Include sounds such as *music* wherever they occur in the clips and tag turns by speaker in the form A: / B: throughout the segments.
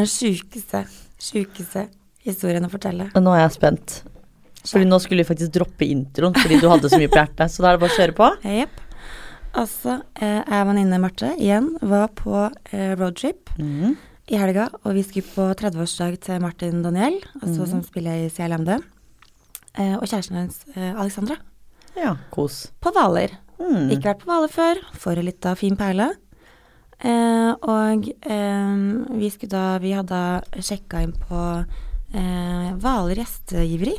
A: er den sjukeste, sjukeste historien å fortelle.
B: Men nå er jeg spent. Fordi nå skulle vi faktisk droppe introen fordi du hadde så mye på hjertet. Så da er det bare å kjøre på.
A: Jepp. Altså, eh, jeg og venninne Marte igjen var på eh, roadtrip
B: mm.
A: i helga, og vi skulle på 30-årsdag til Martin Daniel, altså som spiller i CLMD, eh, og kjæresten hennes eh, Alexandra,
B: Ja, kos.
A: på Hvaler.
B: Mm.
A: Ikke vært på Hvaler før, får ei lita fin perle. Eh, og eh, vi da Vi hadde sjekka inn på eh, Hvaler gjestgiveri.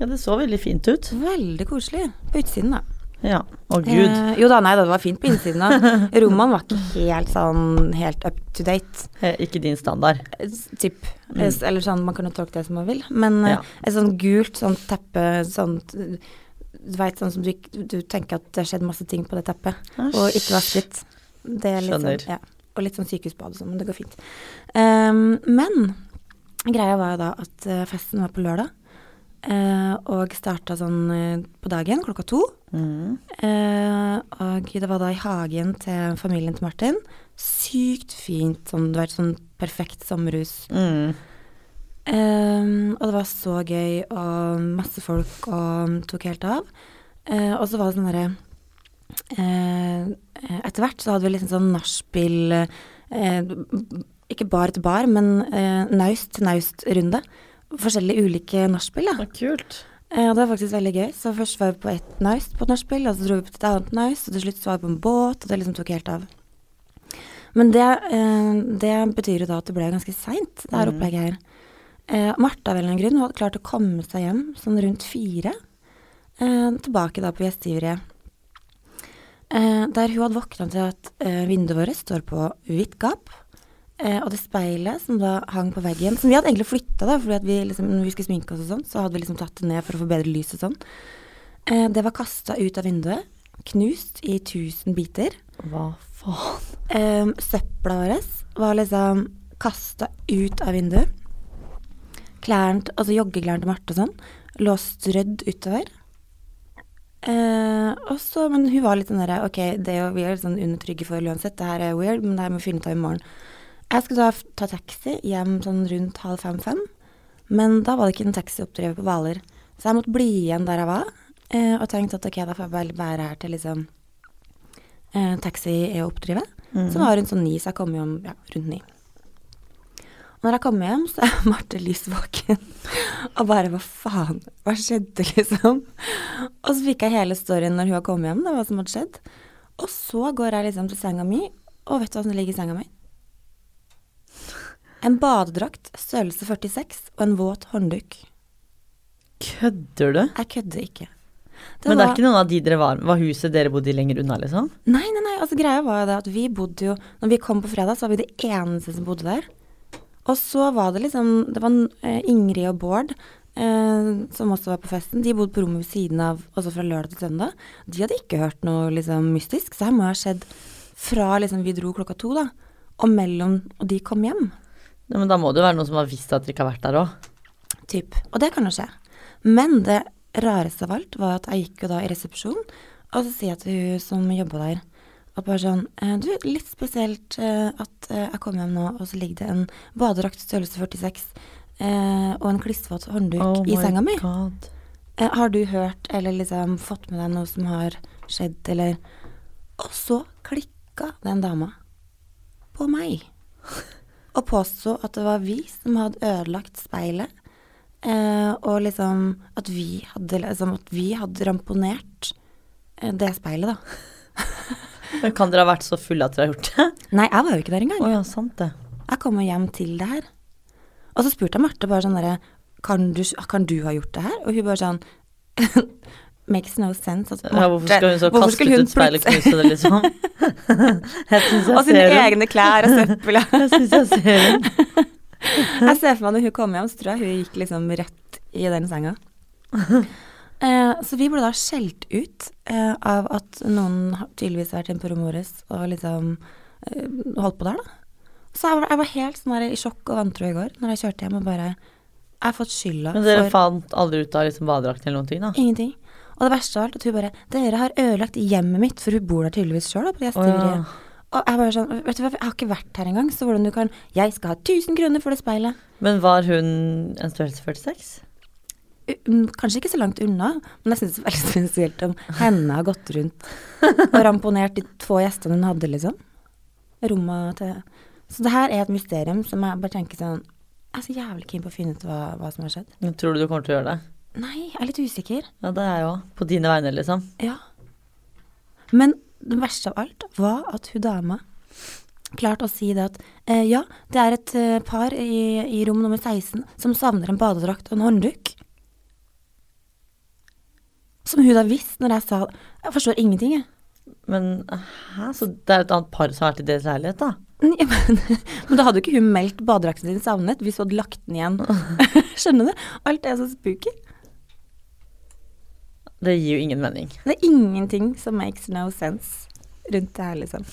B: Ja, det så veldig fint ut.
A: Veldig koselig. På utsiden, da.
B: Ja. Å gud.
A: Eh, jo da, nei da, det var fint på innsiden. da. *laughs* Rommene var ikke helt sånn helt up to date.
B: Eh, Ikke din standard.
A: eh, Typ. Eh, Eller sånn, man kan jo tolke det som man vil. Men eh,
B: Ja.
A: et sånn gult sånn teppe, sånn Du veit sånn som du, du tenker at det har skjedd masse ting på det teppet, og ikke vasket. Det er litt
B: Skjønner.
A: sånn, ja. Og litt sånn sykehusbad og sånn, men det går fint. Um, men greia var jo da at eh, festen var på lørdag, Uh, og starta sånn eh, på dagen klokka to.
B: Mm.
A: Uh, og det var da i hagen til familien til Martin. Sykt fint, sånn, du vet, sånn perfekt sommerhus.
B: Mm.
A: Um, og det var så gøy, og masse folk, og tok helt av. Uh, og så var det sånn derre Etter hvert så hadde vi litt sånn nachspiel eh, Ikke bar til bar, men eh, naust til naust-runde. Forskjellige ulike nachspiel, da.
B: Kult.
A: Eh, og det var faktisk veldig gøy. Så først var vi på ett naust på et nachspiel, og så dro vi på et annet naust, og til slutt så var vi på en båt, og det liksom tok helt av. Men det, eh, det betyr jo da at det ble ganske seint, det her opplegget her. Eh, Martha av en eller annen grunn hadde klart å komme seg hjem sånn rundt fire. Eh, tilbake da på gjestgiveriet. Eh, der hun hadde våkna til at eh, vinduet vårt står på hvitt gap. Eh, og det speilet som da hang på veggen, som vi hadde egentlig flytta, da, fordi at vi liksom, når vi skulle sminke oss og sånn, så hadde vi liksom tatt det ned for å få bedre lys og sånn. Eh, det var kasta ut av vinduet, knust i tusen biter.
B: Hva faen?
A: Eh, søpla vår var liksom kasta ut av vinduet. Klærne, altså joggeklærne til Marte og sånn, lå strødd utover. Eh, og så, men hun var litt sånn derre Ok, det er jo, vi er litt sånn undertrygge for uansett, det her er weird, men det her må vi finne ut av i morgen. Jeg skulle da ta taxi hjem sånn rundt halv fem-fem, men da var det ikke en taxi oppdrevet på Hvaler. Så jeg måtte bli igjen der jeg var, eh, og tenkte at ok, da får jeg bare være her til liksom eh, taxi er å oppdrive. Så var rundt sånn ni, så jeg kom jo om ja, rundt ni. Når jeg kom hjem, så er *laughs* Marte lys våken. Og bare hva faen, hva skjedde, liksom? Og så fikk jeg hele storyen når hun har kommet hjem, da, hva som hadde skjedd. Og så går jeg liksom til senga mi, og vet du hva som ligger i senga mi? En badedrakt, størrelse 46, og en våt håndduk.
B: Kødder du?
A: Jeg kødder ikke.
B: Men det er
A: var-
B: ikke noen av de dere var Var huset dere bodde i lenger unna, liksom?
A: Nei, nei, nei, altså greia var jo det at vi bodde jo Når vi kom på fredag, så var vi de eneste som bodde der. Og så var det liksom Det var eh, Ingrid og Bård eh, som også var på festen. De bodde på rommet ved siden av, også fra lørdag til søndag. De hadde ikke hørt noe liksom mystisk, så her må ha skjedd fra liksom vi dro klokka to, da, og mellom Og de kom hjem.
B: Ja, men da må det jo være noen som har visst at dere ikke har vært der òg.
A: Typ. Og det kan jo skje. Men det rareste av alt var at jeg gikk jo da i resepsjon, og så sier jeg til hun som jobba der, at bare sånn eh, Du, litt spesielt eh, at eh, jeg kom hjem nå, og så ligger det en badedrakt størrelse 46 eh, og en klissvåt håndduk
B: Oh
A: i senga mi.
B: God.
A: Har du hørt eller liksom fått med deg noe som har skjedd, eller Og så klikka den dama på meg. Og påsto at det var vi som hadde ødelagt speilet. Eh, og liksom at vi hadde, liksom, at vi hadde ramponert det speilet, da. *laughs*
B: Men kan dere ha vært så fulle at dere har gjort det?
A: Nei, jeg var jo ikke der
B: engang.
A: engang.
B: ja, sant det.
A: Jeg kom jo hjem til det her. Og så spurte jeg Marte bare sånn derre kan, du- kan du ha gjort det her? Og hun bare sånn *laughs* Makes no sense. At
B: Ja, hvorfor skal hun så kaste ut speilet og
A: plutselig-
B: knuse det, liksom? *laughs* Jeg syns jeg
A: Og sine egne klær og søppel. *laughs*
B: Jeg syns jeg ser henne.
A: Jeg ser for meg når hun kom hjem, så tror jeg hun gikk liksom rett i den senga. Eh, så vi ble da skjelt ut eh, av at noen har tydeligvis vært inne på vårt og liksom eh, holdt på der, da. Så jeg var, jeg var helt sånn der i sjokk og vantro i går når jeg kjørte hjem og bare Jeg har fått skylda
B: Men dere
A: for
B: fant aldri ut av liksom badedrakten eller noen ting, da?
A: ingenting. Og det verste av alt at hun bare 'Dere har ødelagt hjemmet mitt', for hun bor der tydeligvis sjøl, på gjestgiveriet.
B: ja.
A: Og jeg bare sånn Vet du hva, jeg har ikke vært her engang, så hvordan du kan Jeg skal ha 1000 kroner for det speilet.
B: Men var hun en størrelse 46?
A: Kanskje ikke så langt unna, men jeg syns det er veldig *laughs* spesielt om henne har gått rundt og ramponert de få gjestene hun hadde, liksom. Rommet til Så det her er et mysterium som jeg bare tenker sånn Jeg er så jævlig keen på å finne ut hva, hva som har skjedd.
B: Men Tror du du kommer til å gjøre det?
A: Nei, jeg er litt usikker.
B: Ja, det er jeg òg. På dine vegne, liksom.
A: Ja. Men det verste av alt var at hun dama klarte å si det at eh, ja, det er et eh, par i, i rom nummer 16 som savner en badedrakt og en håndduk. Som hun da visste når jeg sa Jeg forstår ingenting, jeg.
B: Men hæ, så det er et annet par som har vært i deres leilighet, da?
A: Ja, men, *laughs* men da hadde jo ikke hun meldt badedrakten sin savnet hvis hun hadde lagt den igjen. *laughs* Skjønner du? Alt er så spooky.
B: Det gir jo ingen mening.
A: Det er ingenting som makes no sense rundt det her, liksom.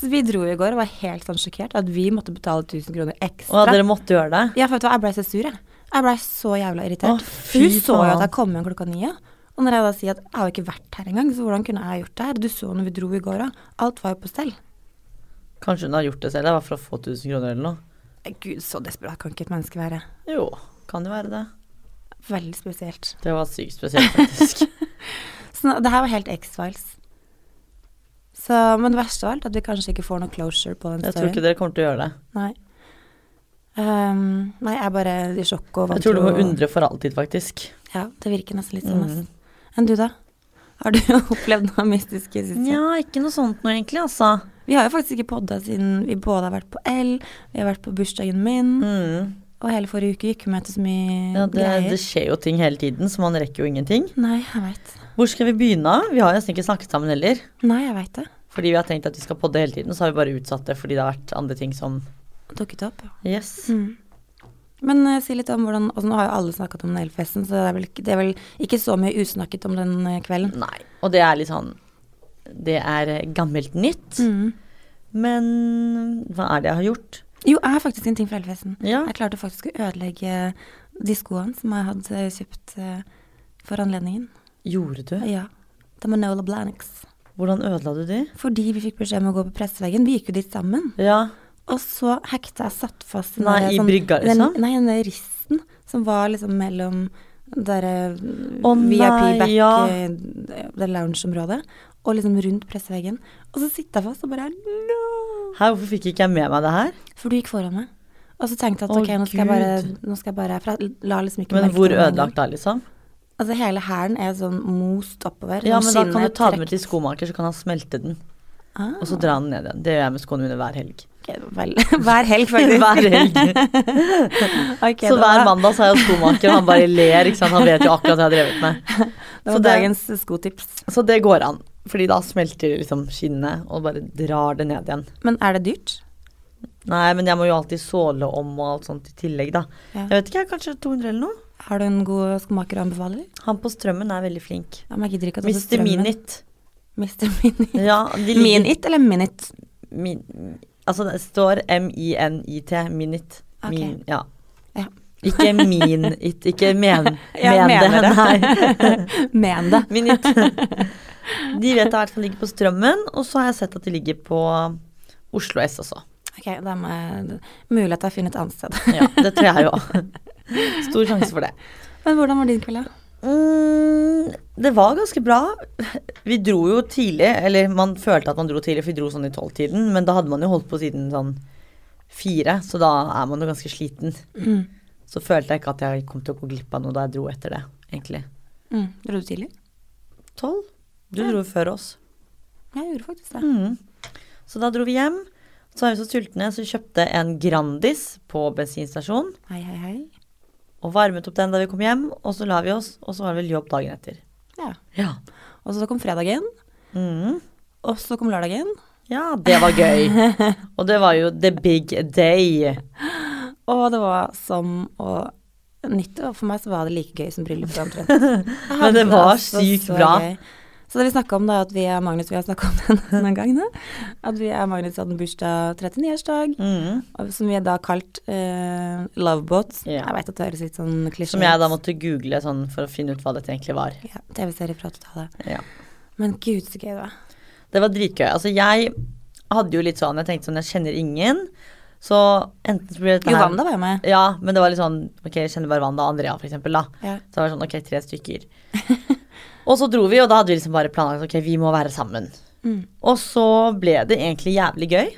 A: Så vi dro i går og var helt sånn sjokkert at vi måtte betale 1000 kroner ekstra.
B: Å, dere måtte gjøre det?
A: Ja, for vet du hva, jeg ble så sur, jeg. Jeg ble så jævla irritert.
B: Å,
A: hun så jo at jeg kom hjem klokka ni. ja. Og når jeg da sier at jeg har jo ikke vært her engang, så hvordan kunne jeg gjort det her? Du så når vi dro i går, òg. Alt var jo på stell.
B: Kanskje hun har gjort det selv, det var for å få 1000 kroner eller noe?
A: Gud, så desperat kan ikke et menneske være.
B: Jo, kan jo være det.
A: Veldig spesielt.
B: Det var sykt spesielt, faktisk. *laughs*
A: Så det her var helt X-Files. Så, men det verste av alt, at vi kanskje ikke får noe closure på den
B: Jeg tror ikke dere kommer til å gjøre det.
A: Nei. Um, nei, jeg er bare i sjokk og
B: Jeg tror du må undre for alltid, faktisk.
A: Ja, det virker nesten litt sånn.
B: Mhm.
A: Enn du, da? Har du *laughs* opplevd noe mystisk i siste?
B: Ja, ikke noe sånt noe egentlig, altså.
A: Vi har jo faktisk ikke podda siden vi både har vært på L, vi har vært på bursdagen min,
B: Mm.
A: og hele forrige uke gikk vi med til så mye
B: Ja, det,
A: greier.
B: det skjer jo ting hele tiden, så man rekker jo ingenting.
A: Nei, jeg vet.
B: Hvor skal vi begynne? Vi har nesten ikke snakket sammen heller.
A: Nei, jeg vet det.
B: Fordi vi har tenkt at vi skal podde hele tiden, så har vi bare utsatt det fordi det har vært andre ting som
A: Dukket opp. ja.
B: Yes.
A: Mm. Men uh, si litt om hvordan altså, Nå har jo alle snakket om Nailfesten, så det er, vel, det er vel ikke så mye usnakket om den eh, kvelden.
B: Nei. Og det er litt sånn Det er eh, gammelt nytt.
A: Mm.
B: Men hva er det jeg har gjort?
A: Jo, jeg har faktisk en ting fra Elfesten.
B: Ja.
A: Jeg klarte faktisk å ødelegge de skoene som jeg hadde kjøpt for anledningen.
B: Gjorde du?
A: Ja. The Manola Blanix.
B: Hvordan ødela du de?
A: Fordi vi fikk beskjed om å gå på presseveggen. Vi gikk jo dit sammen.
B: Ja.
A: Og så hekta jeg satt fast den
B: Nei,
A: der
B: i
A: sånn-
B: brygga,
A: den,
B: liksom?
A: Nei, den risten som var liksom mellom der
B: oh,
A: VIP back,
B: ja.
A: eh, det loungeområdet, og liksom rundt presseveggen. Og så sitter jeg fast og bare no.
B: Hæ, hvorfor fikk ikke jeg med meg det her?
A: For du gikk foran meg. Og så tenkte jeg at
B: oh,
A: ok, nå skal jeg bare, nå skal jeg bare jeg la liksom ikke
B: Men hvor ødelagt da, liksom?
A: Altså hele hælen er sånn most oppover.
B: Ja,
A: sånn
B: men da kan du ta den med til skomaker, så kan han smelte den.
A: Ah,
B: Og så dra den ned igjen. Det gjør jeg med skoene mine hver helg.
A: Vel, *laughs* hver helg, faktisk.
B: Hver helg. *laughs*
A: okay,
B: så hver mandag så er jeg skomaker, og han bare ler, ikke sant. Han vet jo akkurat hva jeg har drevet med. *laughs*
A: Det
B: Så
A: var
B: det-
A: dagens skotips.
B: Så det går an. Fordi da smelter liksom skinnet, og bare drar det ned igjen.
A: Men er det dyrt?
B: Nei, men jeg må jo alltid såle om og alt sånt i tillegg, da.
A: Ja.
B: Jeg vet ikke, kanskje 200 eller noe?
A: Har du en god skomaker å anbefale?
B: Han på strømmen er veldig flink.
A: Ja, men jeg gidder ikke at så
B: Mr. Minit.
A: Mr. Minit.
B: Ja, ligger-
A: Minit eller Minit?
B: Min, altså det står M-I-N-I-T, Minit.
A: Okay.
B: Min, ja.
A: Ja.
B: Ikke min it, ikke *laughs* men,
A: Jeg
B: men det. Nei. *laughs*
A: Men det.
B: Minit. *laughs* De vet i hvert fall ligger på Strømmen, og så har jeg sett at de ligger på Oslo S også.
A: Ok, da må jeg Mulig at jeg finner et annet sted.
B: Ja, det tror jeg jo. Stor sjanse for det.
A: Men hvordan var din kveld, da?
B: Mm, det var ganske bra. Vi dro jo tidlig, eller man følte at man dro tidlig, for vi dro sånn i tolvtiden, men da hadde man jo holdt på siden sånn fire, så da er man jo ganske sliten.
A: Mm.
B: Så følte jeg ikke at jeg kom til å gå glipp av noe da jeg dro etter det, egentlig.
A: Mm. Dro du tidlig?
B: Tolv? Du
A: Ja.
B: dro før oss.
A: Jeg gjorde faktisk det.
B: Mm. Så da dro vi hjem. Så var vi så sultne, så vi kjøpte en Grandis på bensinstasjonen.
A: Hei, hei, hei.
B: Og varmet opp den da vi kom hjem, og så la vi oss, og så var det vel jobb dagen etter.
A: Ja.
B: Ja.
A: Og så kom fredagen,
B: Mm.
A: og så kom lørdagen.
B: Ja, det var gøy. *laughs* Og det var jo the big day.
A: Og det var som å nytte. Og for meg så var det like gøy som. *laughs* Jeg
B: Men det var sykt bra.
A: gøy. Så det vi snakka om, da, at vi er Magnus, vi har snakka om *laughs* det noen gang nå. At vi er Magnus hadde bursdag 39-årsdag,
B: Mm.
A: som vi da kalt uh, Loveboat.
B: Ja.
A: Jeg vet at det høres litt sånn klisjé
B: Som jeg da måtte google sånn for å finne ut hva dette egentlig var.
A: ja, TV-serie fra 80-tallet.
B: Ja.
A: Men gud, så gøy det var.
B: Det var dritgøy. Altså, jeg hadde jo litt sånn Jeg tenkte sånn, jeg kjenner ingen. Så enten så blir dette her
A: Wanda var jo med.
B: Ja, men det var litt sånn Ok, jeg kjenner bare Wanda og Andrea, for eksempel, da.
A: Ja.
B: Så det var sånn, ok, tre stykker. *laughs* og så dro vi, og da hadde vi liksom bare planlagt ok, vi må være sammen.
A: Mm.
B: Og så ble det egentlig jævlig gøy.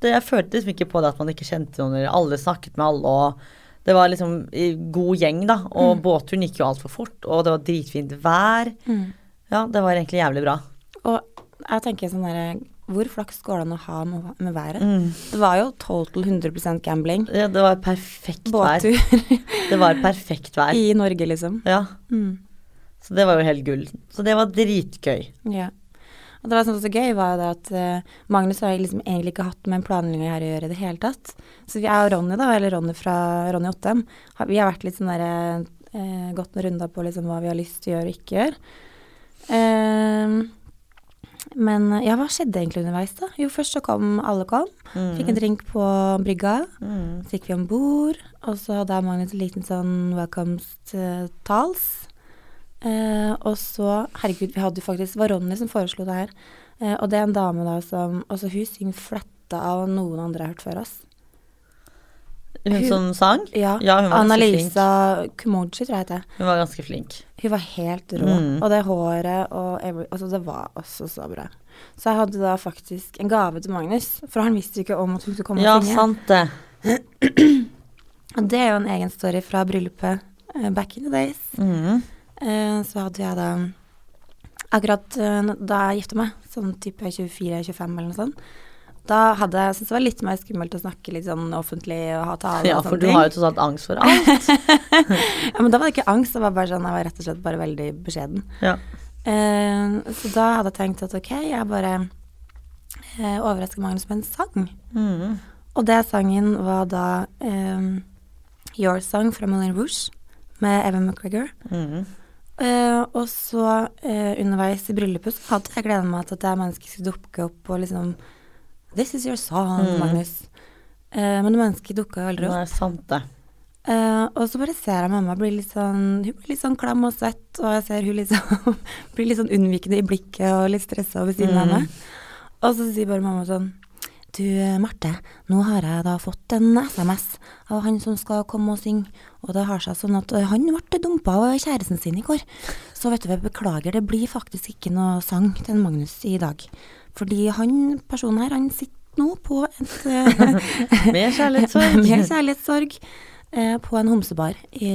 B: Det, jeg følte liksom ikke på det at man ikke kjente noen, eller alle snakket med alle, og det var liksom god gjeng, da. Og båtturen gikk jo altfor fort, og det var dritfint vær.
A: Mm.
B: Ja, det var egentlig jævlig bra.
A: Og jeg tenker sånn derre Hvor flaks går det an å ha med, været?
B: Mm.
A: Det var jo total 100% gambling.
B: Ja, det var perfekt vær.
A: Båttur
B: Det var perfekt vær. *laughs*
A: i Norge, liksom.
B: Ja,
A: Mm.
B: Så det var jo helt gull. Så det var dritgøy.
A: Ja. Og det var sånn så gøy, var det at uh, Magnus har liksom egentlig ikke hatt med en planlegging her å gjøre i det hele tatt. Så vi er og Ronny, da, eller Ronny fra Ronny Ottem, har, vi har vært litt sånn derre uh, Gått noen runder på liksom hva vi har lyst til å gjøre og ikke gjøre. Uh, men ja, hva skjedde egentlig underveis, da? Jo, først så kom alle kom. Fikk en drink på brygga.
B: Mm.
A: Så gikk vi om bord, og så hadde Magnus en liten sånn welcome-tals. Eh, og så Herregud, vi hadde jo faktisk Det var Ronny som foreslo det her. Eh, og det er en dame da som Altså, hun synger fletta av noen andre jeg har hørt før oss.
B: Hun
A: Hun-
B: som sang?
A: Ja.
B: Ja, hun var ganske
A: Annalisa Kumoji, tror jeg heter.
B: Hun var ganske flink.
A: Hun var helt rå.
B: Mm.
A: Og det håret og Altså, det var også så bra. Så jeg hadde da faktisk en gave til Magnus, for han visste ikke om at hun skulle komme
B: Ja,
A: og synge.
B: sant det. *clears throat*
A: Og det er jo en egen story fra bryllupet eh, back in the days.
B: Mm.
A: Eh, så hadde jeg da Akkurat eh, da jeg gifta meg, sånn type 24-25 eller noe sånt, da hadde jeg syntes det var litt mer skummelt å snakke litt sånn offentlig og ha tale
B: Ja, for du har jo tross alt angst for *laughs* alt.
A: ja, men da var det ikke angst, det var bare sånn, jeg var rett og slett bare veldig beskjeden.
B: Ja.
A: Eh, så da hadde jeg tenkt at ok, jeg bare eh, overrasker Magnus med en sang.
B: Mm.
A: Og det sangen var da eh, Your Song fra Moulin Rouge med Evan McGregor.
B: Mm.
A: Eh, og så uh, underveis i bryllupet så hadde jeg gleda meg til at det er mennesket skulle dukke opp og liksom This is your song,
B: Mm.
A: Magnus. Uh, men det mennesket dukka jo aldri opp.
B: Nei, sant det.
A: Og så bare ser jeg mamma bli litt sånn Hun blir litt sånn klam og svett, og jeg ser hun liksom *laughs* blir litt sånn unnvikende i blikket og litt stressa ved siden av
B: Mm.
A: meg. Og så sier bare mamma sånn Du, Marte, nå har jeg da fått en SMS av han som skal komme og synge, og det har seg sånn at eh, han ble dumpa av kjæresten sin i går. Så vet du, jeg beklager, det blir faktisk ikke noe sang til Magnus i dag. Fordi han personen her, han sitter nå på et eh, *laughs*
B: Med kjærlighetssorg. *laughs*
A: Med kjærlighetssorg eh, på en homsebar i,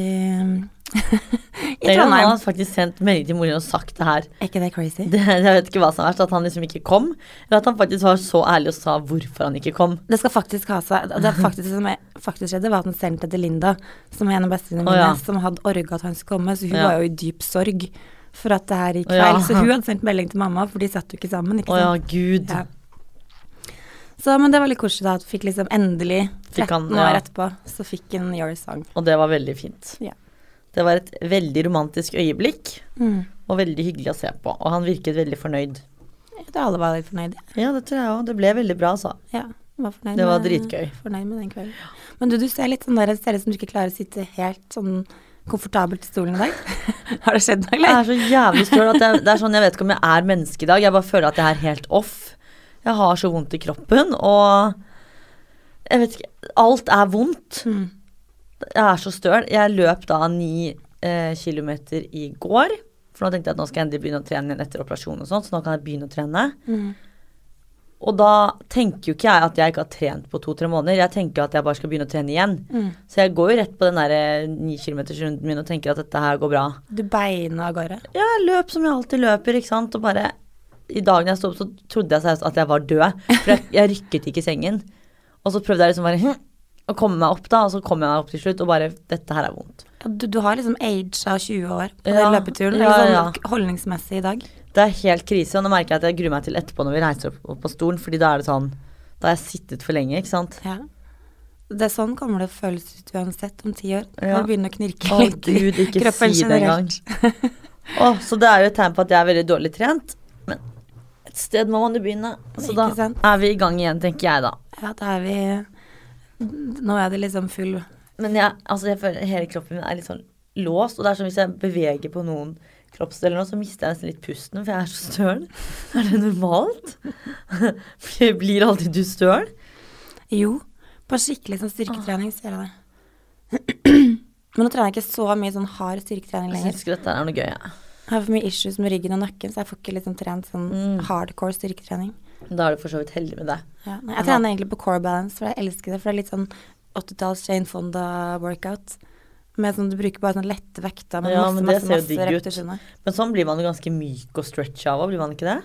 A: i
B: Trondheim. han har faktisk sendt melding til moren og sagt det her.
A: Er ikke det crazy?
B: Det, jeg vet ikke hva som er verst, at han liksom ikke kom. Eller at han faktisk var så ærlig og sa hvorfor han ikke kom.
A: Det skal faktisk ha seg Det faktisk som er, faktisk skjedde, var at han sendte til Linda, som er en av bestevenninnene
B: mine,
A: mine,
B: ja.
A: som hadde orga at han skulle komme, så hun
B: Ja.
A: var jo i dyp sorg for at det her gikk
B: Å, ja.
A: Så hun hadde sendt melding til mamma, for de satt jo ikke sammen, ikke
B: Å ja, gud.
A: Så, men det var litt koselig da, at fikk liksom endelig,
B: Fikk
A: 13
B: han-
A: år etterpå, så fikk han Your Song.
B: Og det var veldig fint.
A: Ja.
B: Det var et veldig romantisk øyeblikk,
A: Mm.
B: og veldig hyggelig å se på. Og han virket veldig fornøyd.
A: Jeg tror alle var litt fornøyde.
B: Ja, det tror jeg òg. Det ble veldig bra, altså.
A: Ja, var
B: Det var
A: med-
B: dritgøy.
A: Fornøyd med den kvelden. Men du, du ser litt sånn der, ser ut som du ikke klarer å sitte helt sånn komfortabelt i stolen i dag. *laughs* Har det skjedd noe,
B: Jeg er så jævlig støl at jeg, det er sånn, jeg vet ikke om jeg er menneske i dag. Jeg bare føler at jeg er helt off. Jeg har så vondt i kroppen, og jeg vet ikke Alt er vondt.
A: Mm.
B: Jeg er så støl. Jeg løp da ni eh, kilometer i går. For nå tenkte jeg at nå skal jeg endelig begynne å trene igjen etter operasjon og sånn, så nå kan jeg begynne å trene.
A: Mm.
B: Og da tenker jo ikke jeg at jeg ikke har trent på to-tre måneder. Jeg tenker at jeg bare skal begynne å trene igjen.
A: Mm.
B: Så jeg går jo rett på den der ni ni kilometersrunden min og tenker at dette her går bra.
A: Du beina av gårde.
B: Ja, jeg løp som jeg alltid løper, ikke sant. Og bare I dag når jeg sto opp, så trodde jeg seriøst at jeg var død. For jeg, jeg rykket ikke i sengen. Og så prøvde jeg liksom bare hm, å komme meg opp, da. Og så kom jeg meg opp til slutt, og bare Dette her er vondt.
A: Du, du har liksom age av 20 år på
B: Ja,
A: den løpeturen.
B: ja, ja.
A: sånn holdningsmessig i dag.
B: Det er helt krise, og nå merker jeg at jeg gruer meg til etterpå når vi reiser opp, opp på stolen, fordi da er det sånn Da har jeg sittet for lenge, ikke sant.
A: Ja. Det er sånn kommer det å føles ut uansett om ti år.
B: Ja.
A: Når det begynner å knirke
B: Å
A: litt i
B: gud, ikke si det engang.
A: generelt. *laughs*
B: Så det er jo et tegn på at jeg er veldig dårlig trent. Men et sted må man jo begynne. Så da
A: sant?
B: er vi i gang igjen, tenker jeg da.
A: Ja, da er vi Nå er det liksom full
B: Men jeg, altså jeg føler hele kroppen min er litt sånn låst, og det er som hvis jeg beveger på noen kroppsdeler nå, så mister jeg nesten litt pusten, for jeg er så støl. *laughs* Er det normalt? *laughs* Blir- alltid du støl?
A: Jo, på skikkelig sånn styrketrening så gjør jeg det. *clears throat* Men nå trener jeg ikke så mye sånn hard styrketrening
B: Jeg
A: lenger.
B: syns ikke dette er noe gøy, jeg.
A: Jeg har for mye issues med ryggen og nakken, så jeg får ikke liksom trent sånn
B: Mm.
A: hardcore styrketrening.
B: Da er du for så vidt heldig med det.
A: Ja, nei, jeg trener egentlig på core balance, for jeg elsker det. For det er litt sånn 80-talls Jane Fonda-workout. Med sånn, du bruker bare sånn lette vekter med
B: Ja,
A: masse,
B: men det
A: masse, masse
B: ut.
A: repetisjoner.
B: Men sånn blir man jo ganske myk og stretcha av òg, blir man ikke det?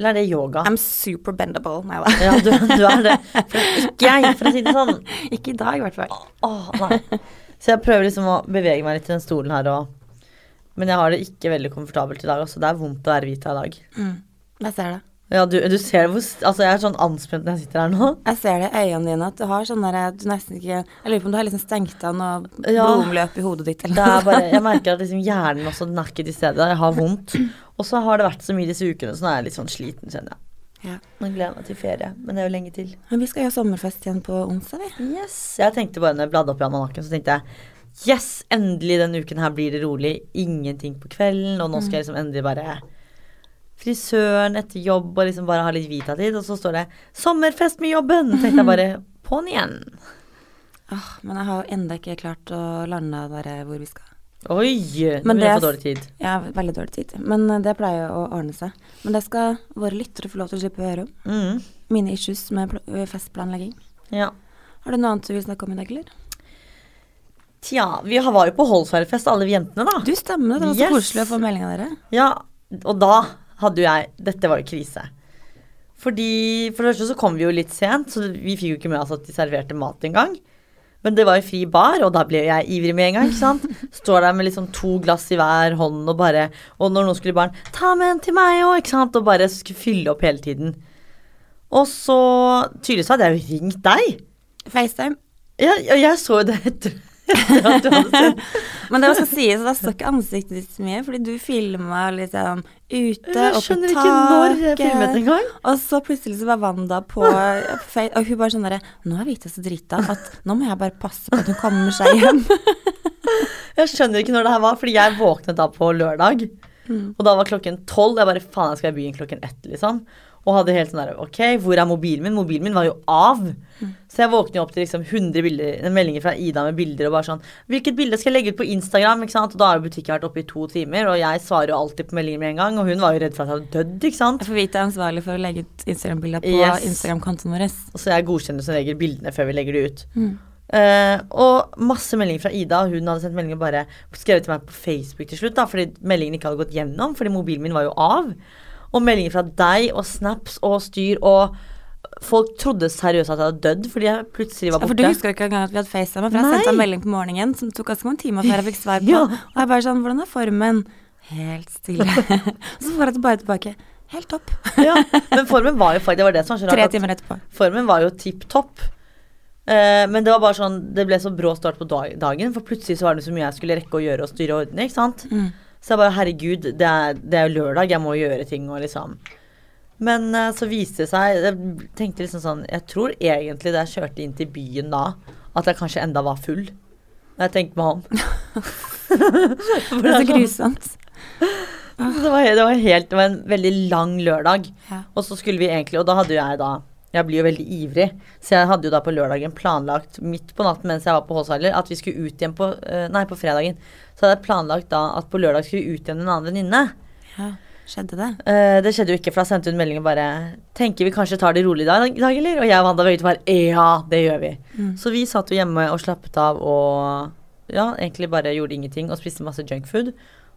B: Eller er det yoga?
A: I'm super bendable. Nei da.
B: Ja, du, du er det. For *laughs* ikke jeg, for å si det sånn.
A: ikke i dag, i hvert fall.
B: Åh, nei. Så jeg prøver liksom å bevege meg litt i den stolen her og Men jeg har det ikke veldig komfortabelt i dag, så det er vondt å være hvit i dag.
A: Mm. Jeg ser det.
B: Ja, du, du ser hvor Altså, jeg er sånn anspent når jeg sitter her nå.
A: Jeg ser det i øynene dine at du har sånn derre du nesten ikke Jeg lurer på om du har liksom stengt av noe
B: Ja.
A: blodomløp i hodet ditt eller
B: Det er
A: noe.
B: bare, *laughs* jeg merker at liksom hjernen også den er ikke til stede. Jeg har vondt. Og så har det vært så mye disse ukene, så nå er jeg litt sånn sliten, kjenner jeg.
A: Ja.
B: Nå gleder meg til ferie, men det er jo lenge til.
A: Men vi skal ha sommerfest igjen på onsdag, vi.
B: Yes. Jeg tenkte bare når jeg bladde opp i almanakken, så tenkte jeg Yes, endelig denne uken her blir det rolig. Ingenting på kvelden, og nå skal jeg liksom endelig bare Frisøren etter jobb og liksom bare ha litt Vita-tid. Og så står det 'sommerfest med jobben'. tenkte jeg bare på'n igjen.
A: Oh, men jeg har jo enda ikke klart å lande der hvor vi skal.
B: Oi!
A: Men det er-
B: for dårlig tid.
A: Ja, veldig dårlig tid, men eh, det pleier å ordne seg. Men det skal våre lyttere få lov til å slippe å høre om.
B: Mm.
A: Mine issues med festplanlegging.
B: Ja.
A: Har du noe annet du vil snakke om i dag, eller?
B: Tja, vi var jo på Holsfjellfest, alle vi jentene, da.
A: Du stemmer, det var så
B: Yes.
A: koselig å få melding av dere.
B: Ja, og da hadde jo jeg Dette var jo krise. Fordi For det første så kom vi jo litt sent, så vi fikk jo ikke med oss at de serverte mat engang. Men det var jo fri bar, og da ble jeg ivrig med en gang. ikke sant? Står der med liksom to glass i hver hånd og bare Og når noen skulle i baren, ta med en til meg òg, ikke sant? Og bare skulle fylle opp hele tiden. Og så Tydeligvis hadde jeg jo ringt deg.
A: FaceTime.
B: Ja, og jeg så jo det etter, etter at du hadde sendt.
A: Men det skal sies, da så ikke ansiktet ditt så mye, fordi du filma litt sånn ute,
B: Jeg
A: oppe
B: skjønner ikke når jeg filmet
A: taket.
B: engang.
A: Og så plutselig så var Wanda på på og hun bare sånn derre Nå er Vita så drita at nå må jeg bare passe på at hun kommer seg hjem. *laughs*
B: Jeg skjønner ikke når det her var, fordi jeg våknet da på lørdag.
A: Mm.
B: Og da var klokken tolv. Jeg bare faen, jeg skal i byen klokken ett, liksom. Og hadde helt sånn der Ok, hvor er mobilen min? Mobilen min var jo av.
A: Mm.
B: Så jeg våkner jo opp til liksom 100 bilder, meldinger fra Ida med bilder og bare sånn Hvilket bilde skal jeg legge ut på Instagram? ikke sant? Og da har butikken vært oppe i to timer, og jeg svarer jo alltid på meldinger med en gang. Og hun var jo redd for at jeg hadde dødd, ikke sant.
A: Får Vita er ansvarlig for å legge ut Instagram-bilder på
B: Yes.
A: Instagram-kontoen vår.
B: Og så jeg godkjenner som regel bildene før vi legger de ut.
A: Mm.
B: Uh, og masse meldinger fra Ida. Hun hadde sendt meldinger bare skrevet til meg på Facebook til slutt, da, fordi meldingen ikke hadde gått gjennom, fordi mobilen min var jo av. Og meldinger fra deg og snaps og styr, og folk trodde seriøst at jeg hadde dødd fordi jeg plutselig var borte.
A: Ja, for du husker ikke engang at vi hadde FaceTime, for jeg
B: Nei.
A: sendte en melding på morgenen som tok ganske mange timer før jeg fikk svar på. *laughs*
B: Ja.
A: Og jeg bare sånn, hvordan er formen? Helt stille. *laughs* så får jeg bare tilbake. Helt topp. *laughs*
B: ja, men formen var jo faktisk Det var det som var så rart. Tre
A: timer etterpå.
B: Formen var jo tipp topp. Eh, men det var bare sånn Det ble så brå start på dag- dagen, for plutselig så var det så mye jeg skulle rekke å gjøre og styre og ordne, ikke sant.
A: Mm.
B: Så jeg bare herregud, det er, det er jo lørdag, jeg må gjøre ting og liksom Men eh, så viste det seg Jeg tenkte liksom sånn Jeg tror egentlig da jeg kjørte inn til byen da, at jeg kanskje enda var full. Når jeg tenkte meg om. For
A: Det er så grusomt. *laughs*
B: det, var, det var helt Det var en veldig lang lørdag.
A: Ja.
B: Og så skulle vi egentlig Og da hadde jo jeg da Jeg blir jo veldig ivrig, så jeg hadde jo da på lørdagen planlagt midt på natten mens jeg var på Håsveiler, at vi skulle ut igjen på eh, Nei, på fredagen. Så hadde jeg planlagt da at på lørdag skulle vi ut igjen med en annen venninne.
A: ja. Skjedde det?
B: Eh, det skjedde jo ikke, for da sendte hun melding og bare Tenker vi kanskje tar det rolig i dag, dag, eller? Og jeg og Wanda var ute og bare Ja, det gjør vi.
A: Mm.
B: Så vi satt jo hjemme og slappet av og ja, egentlig bare gjorde ingenting og spiste masse junkfood.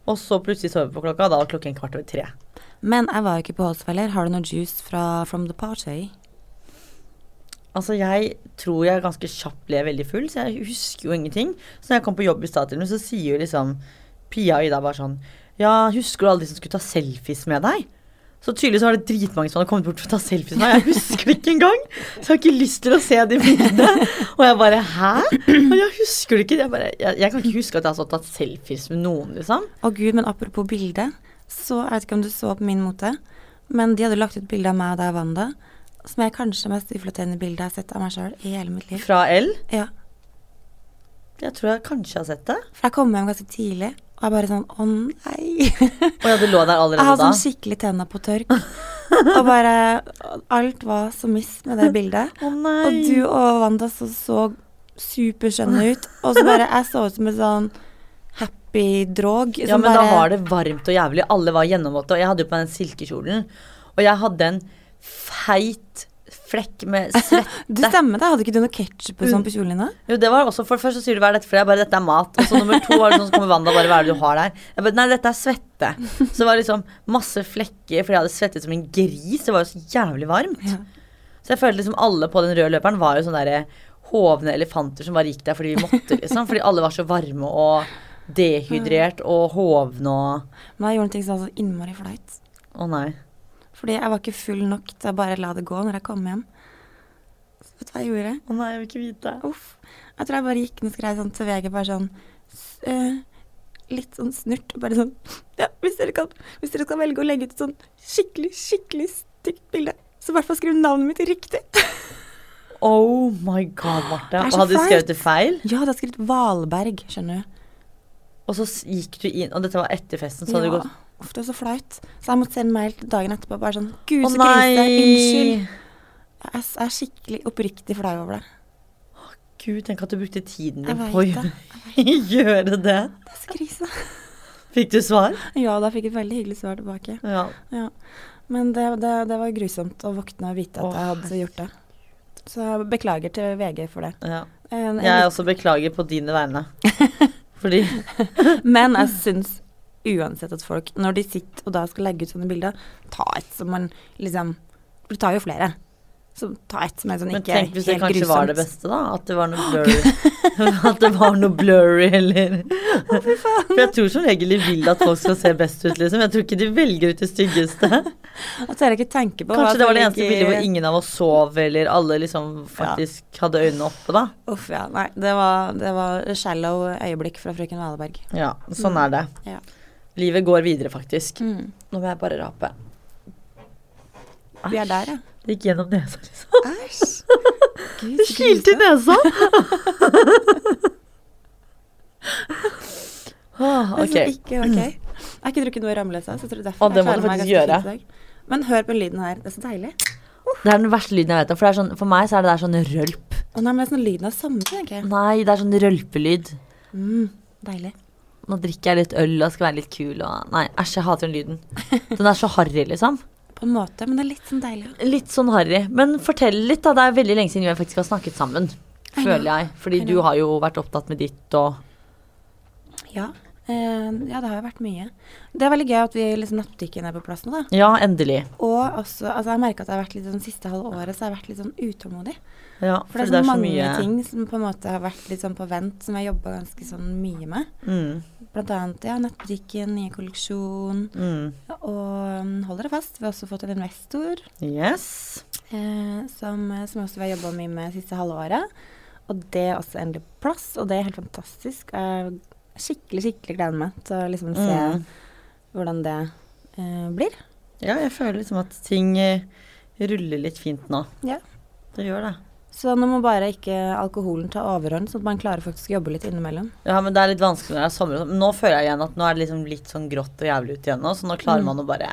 B: Og så plutselig sov vi på klokka, da var klokken kvart over tre.
A: Men jeg var jo ikke på Holsweiler. Har du noe juice fra From the Party?
B: Altså, jeg tror jeg ganske kjapt ble veldig full, så jeg husker jo ingenting. Så når jeg kom på jobb i Statilen, så sier jo liksom Pia og Ida bare sånn Ja, husker du alle de som skulle ta selfies med deg? Så tydeligvis var det dritmange som hadde kommet bort for å ta selfies med meg. Jeg husker ikke engang! Så jeg har ikke lyst til å se de bildene. Og jeg bare Hæ? Og jeg husker det ikke. Jeg, bare, jeg, jeg kan ikke huske at jeg har sånn tatt selfies med noen, liksom.
A: Å gud, men apropos bilde, så jeg vet ikke om du så på min mote, men de hadde lagt ut bilde av meg og deg, Wanda, som er kanskje mest uflatterende bildet jeg har sett av meg sjøl i hele mitt liv.
B: Fra L.
A: Ja.
B: Jeg tror jeg kanskje har sett det.
A: For jeg kom hjem ganske tidlig, Og jeg bare sånn Å nei.
B: Og ja, du lå der allerede.
A: Jeg
B: hadde
A: sånn skikkelig tenna på tørk. og bare Alt var så miss med det bildet.
B: Å nei.
A: Og du og Wanda så, så superskjønne ut. Og så bare Jeg så ut som en sånn happy drog.
B: Ja, men da var det varmt og jævlig. Alle var gjennomvåte. Og jeg hadde jo på meg den silkekjolen. Og jeg hadde en feit flekk med *laughs* svette.
A: Du stemmer det. Hadde ikke du noe ketsjup sånn på kjolen din?
B: Jo, det var også For først så sier du hva er dette for? Jeg bare dette er mat. Og så nummer to var det sånn så kommer Wanda bare hva er det du har der? Jeg bare nei, dette er svette. Så det var liksom masse flekker fordi jeg hadde svettet som en gris. Det var jo så jævlig varmt.
A: Ja.
B: Så jeg følte liksom alle på den røde løperen var jo sånne derre hovne elefanter som bare gikk der fordi vi måtte, liksom. Fordi alle var så varme og dehydrert og hovne og
A: Men jeg gjorde ting som var så innmari flaut.
B: Å nei.
A: Fordi jeg var ikke full nok til å bare la det gå når jeg kom hjem. Så vet du hva jeg gjorde?
B: Å nei, jeg vil ikke vite.
A: Uff. Jeg tror jeg bare gikk ned og skrev sånn til VG bare sånn eh, Litt sånn snurt. Bare sånn *laughs* Ja, hvis dere, kan, hvis dere skal velge å legge ut et sånn skikkelig, skikkelig stygt bilde, så i hvert fall skriv navnet mitt riktig. *laughs*
B: Oh my god, Marte. Hadde du skrevet det feil?
A: Ja, det er skrevet Valberg, skjønner du.
B: Og så gikk du inn Og dette var etter festen, så hadde du gått
A: Uff, det var så flaut. Så jeg måtte sende mail dagen etterpå bare sånn Gud, så krise. Unnskyld. Jeg er, skikkelig oppriktig flau over det.
B: Gud, tenk at du brukte tiden din på å
A: det. *laughs*
B: gjøre, det.
A: Det er så krise.
B: Fikk du svar?
A: Ja, da fikk jeg et veldig hyggelig svar tilbake.
B: Ja.
A: Ja. Men det, det, det var grusomt å våkne og vite at
B: Åh,
A: jeg hadde gjort det. Så jeg beklager til VG for det.
B: ja.
A: En, en,
B: Jeg også beklager på dine vegne. *laughs* Fordi
A: Men jeg syns uansett at folk, når de sitter og da skal legge ut sånne bilder, ta et som man liksom For du tar jo flere. Så ta et som er sånn
B: Men
A: ikke
B: tenk hvis det kanskje
A: grusomt.
B: var det beste, da. At det var noe blurry. *laughs* at det var noe blurry, eller *laughs* For jeg tror som regel de vil at folk skal se best ut, liksom. Jeg tror ikke de velger ut det styggeste. *laughs*
A: At dere ikke tenker på
B: Kanskje det var det eneste
A: ligger-
B: bildet hvor ingen av oss sov, eller alle liksom faktisk hadde øynene oppe, da.
A: Uff, ja. Nei, det var, det var shallow øyeblikk fra frøken Valeberg.
B: Ja, sånn er det.
A: Ja.
B: Livet går videre, faktisk.
A: Mm.
B: Nå må jeg bare rape.
A: Vi er der, ja.
B: Det gikk gjennom nesa, liksom.
A: Æsj.
B: Det kilte i nesa! *laughs*
A: Det er
B: ok.
A: ikke ok. Jeg har ikke drukket noe Ramløsa, så jeg tror derfor
B: Å, det må du faktisk gjøre.
A: i. Men hør på lyden her. Det er så deilig.
B: Det er den verste lyden jeg vet om. For, sånn, for meg så er det der sånn rølp.
A: Å nei, men det er sånn lyden av samme, tenker jeg.
B: Nei, det er sånn rølpelyd.
A: Mm, deilig.
B: Nå drikker jeg litt øl og skal være litt kul og Nei, æsj, jeg hater den lyden. Den er så harry, liksom. *laughs*
A: På en måte, men det er litt sånn deilig.
B: Litt sånn harry. Men fortell litt, da. Det er veldig lenge siden vi faktisk har snakket sammen. Føler jeg. Fordi du har jo vært opptatt med ditt og
A: Ja. Eh, ja, det har jo vært mye. Det er veldig gøy at vi liksom nettbutikken er på plass nå, da.
B: Ja, endelig.
A: Og også, altså jeg merker at jeg har vært litt sånn siste halve året, så har jeg vært litt sånn utålmodig.
B: Ja,
A: For det er så mange ting som på en måte har vært litt sånn på vent, som jeg jobba ganske sånn mye med.
B: Mm,
A: Blant annet ja, nettbutikken, nye kolleksjon.
B: mm.
A: Og holder hold dere fast, vi har også fått en investor
B: Yes.
A: eh, som, som også vi har jobba mye med siste halvåret. Og det er også endelig på plass, og det er helt fantastisk. Jeg skikkelig, skikkelig gleder meg til å liksom se
B: Mm.
A: hvordan det eh, blir.
B: Ja, jeg føler liksom at ting eh, ruller litt fint nå.
A: Ja.
B: Det gjør det.
A: Så nå må bare ikke alkoholen ta overhånd, sånn at man klarer faktisk å jobbe litt innimellom.
B: Ja, men det er litt vanskelig når det er sommer. nå føler jeg igjen at nå er det liksom litt sånn grått og jævlig ute igjen nå, så nå klarer
A: Mm.
B: man å bare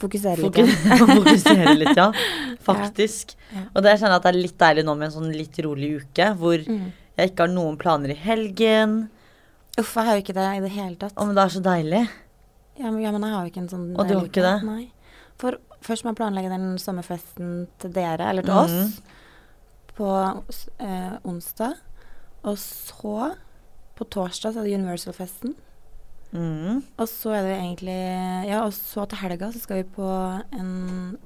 A: Fokusere litt.
B: fokus *laughs* fokusere litt, ja. *laughs* Faktisk.
A: Ja.
B: Og det kjenner jeg at det er litt deilig nå med en sånn litt rolig uke, hvor
A: Mm.
B: jeg ikke har noen planer i helgen.
A: Uff, jeg har jo ikke det i det hele tatt.
B: Å, men det er så deilig.
A: Ja, men, ja, men jeg har jo ikke en sånn
B: Og du har ikke det?
A: Nei. For først må jeg planlegge den sommerfesten til dere, eller til
B: mm.
A: oss, på eh, onsdag. Og så, på torsdag, så er det Universal-festen.
B: Mm.
A: Og så er det egentlig Ja, og så til helga så skal vi på en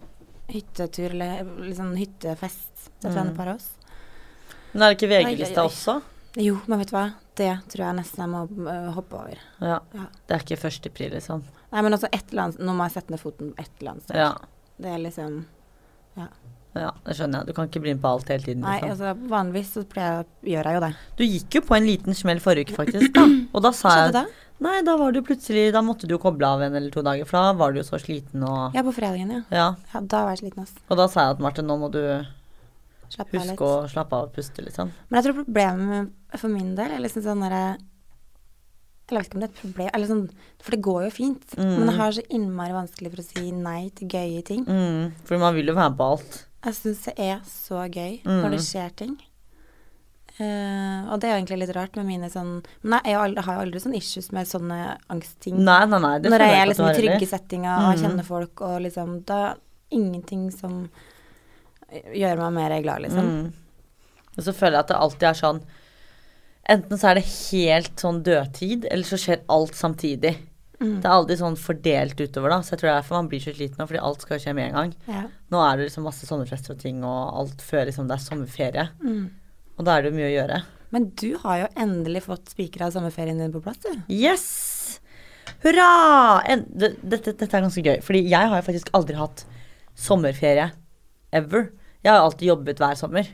A: hyttetur, eller liksom hyttefest til et
B: Mm.
A: av oss.
B: Men er det ikke VG-lista også?
A: Jo, men vet du hva? Det tror jeg nesten jeg må øh, hoppe over.
B: Ja.
A: Ja.
B: Det er ikke førstepri, liksom.
A: Nei, men altså et eller annet Nå må jeg sette ned foten et eller annet sted.
B: Ja.
A: Det er liksom
B: ja, det skjønner jeg. Du kan ikke bli med på alt hele tiden.
A: Nei,
B: Liksom.
A: altså vanligvis så jeg, gjør jeg jo det.
B: Du gikk jo på en liten smell forrige uke, faktisk. da. Og da sa jeg
A: da?
B: Nei, da var du plutselig Da måtte du jo koble av en eller to dager, for da var du jo så sliten og
A: Ja, på fredagen, ja.
B: Ja.
A: ja da var jeg sliten, ass.
B: Og da sa jeg at Marte, nå må du
A: Slapp av litt.
B: huske å slappe av og puste, liksom.
A: Men jeg tror problemet for min del er liksom sånn derre Eller jeg vet ikke om det er et problem, eller sånn, for det går jo fint.
B: Mm.
A: Men jeg har så innmari vanskelig for å si nei til gøye ting.
B: Mm, for man vil jo være med på alt.
A: Jeg syns det er så gøy
B: Mm.
A: når det skjer ting. Uh, og det er jo egentlig litt rart med mine sånn Men jeg, aldri, har jo aldri sånn issues med sånne angstting.
B: Nei, nei, nei. Det
A: Når jeg er liksom i trygge settinger og
B: Mhm.
A: kjenner folk og liksom Da ingenting som gjør meg mer glad, liksom.
B: Mm. Og så føler jeg at det alltid er sånn Enten så er det helt sånn dødtid, eller så skjer alt samtidig.
A: Mm.
B: Det er aldri sånn fordelt utover, da. Så jeg tror det er derfor man blir så sliten nå, fordi alt skal skje med en gang.
A: Ja.
B: Nå er det liksom masse sommerfester og ting og alt før liksom det er sommerferie.
A: Mm.
B: Og da er det jo mye å gjøre.
A: Men du har jo endelig fått spikra sommerferien din på plass, du.
B: Yes! Hurra! En, det, dette, dette er ganske gøy, fordi jeg har jo faktisk aldri hatt sommerferie ever. Jeg har alltid jobbet hver sommer.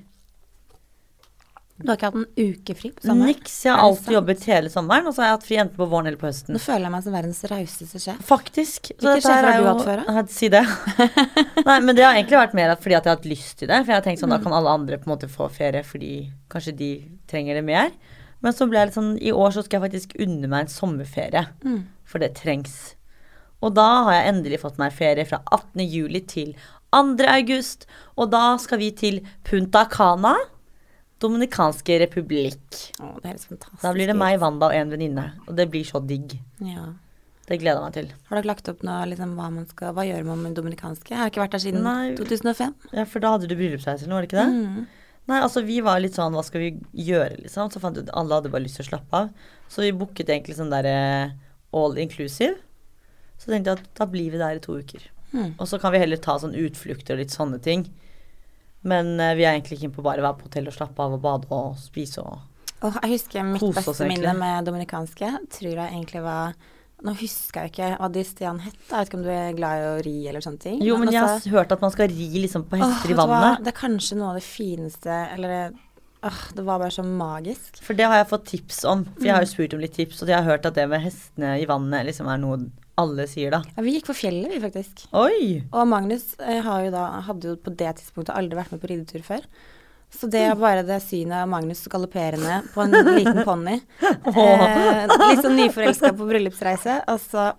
A: Du har ikke hatt en uke fri på sommeren?
B: Niks. Jeg har alltid jobbet hele sommeren, og så har jeg hatt fri enten på våren eller på høsten.
A: Nå føler jeg meg som verdens rauseste sjef.
B: Faktisk. Så ikke
A: sjef har du hatt før, da?
B: Si det. *laughs* Nei, men det har egentlig vært mer at fordi at jeg har hatt lyst til det. For jeg har tenkt sånn,
A: Mm.
B: da kan alle andre på en måte få ferie fordi kanskje de trenger det mer. Men så ble jeg litt sånn I år så skal jeg faktisk unne meg en sommerferie.
A: Mm.
B: For det trengs. Og da har jeg endelig fått meg ferie fra 18. juli til 2. august. Og da skal vi til Punta Cana, Dominikanske republikk.
A: Å, det høres fantastisk
B: Da blir det meg, Wanda og en venninne. Og det blir så digg.
A: Ja.
B: Det gleder jeg meg til.
A: Har dere lagt opp noe, liksom, hva man skal Hva gjør man med dominikanske? Jeg har ikke vært der siden
B: Nei.
A: 2005.
B: Ja, for da hadde du bryllupsreise, var det ikke det?
A: Mm.
B: Nei, altså vi var litt sånn, hva skal vi gjøre, liksom? Så fant vi ut alle hadde bare lyst til å slappe av. Så vi booket egentlig sånn derre all inclusive. Så tenkte jeg at da blir vi der i to uker.
A: Mm.
B: Og så kan vi heller ta sånn utflukter og litt sånne ting. Men uh, vi er egentlig keen på bare å være på hotell og slappe av og bade og spise og
A: oh, jeg husker mitt
B: Kose
A: beste minne med dominikanske. Tror jeg egentlig var Nå husker jeg ikke hva de stedene het. Jeg vet ikke om du er glad i å ri eller sånne ting.
B: Jo, men jeg har
A: altså-
B: hørt at man skal ri liksom på hester
A: vet
B: i
A: vannet. hva? Det er kanskje noe av det fineste Eller åh, det var bare så magisk.
B: For det har jeg fått tips om. For jeg har
A: Mm.
B: jo spurt om litt tips, og jeg har hørt at det med hestene i vannet liksom er noe alle sier, da.
A: Ja, vi gikk på fjellet, vi, faktisk.
B: Oi!
A: Og Magnus eh, har jo da, hadde jo på det tidspunktet aldri vært med på ridetur før. Så det er bare det synet av Magnus galopperende på en liten ponni. *laughs* Eh, litt sånn nyforelska på bryllupsreise. Altså,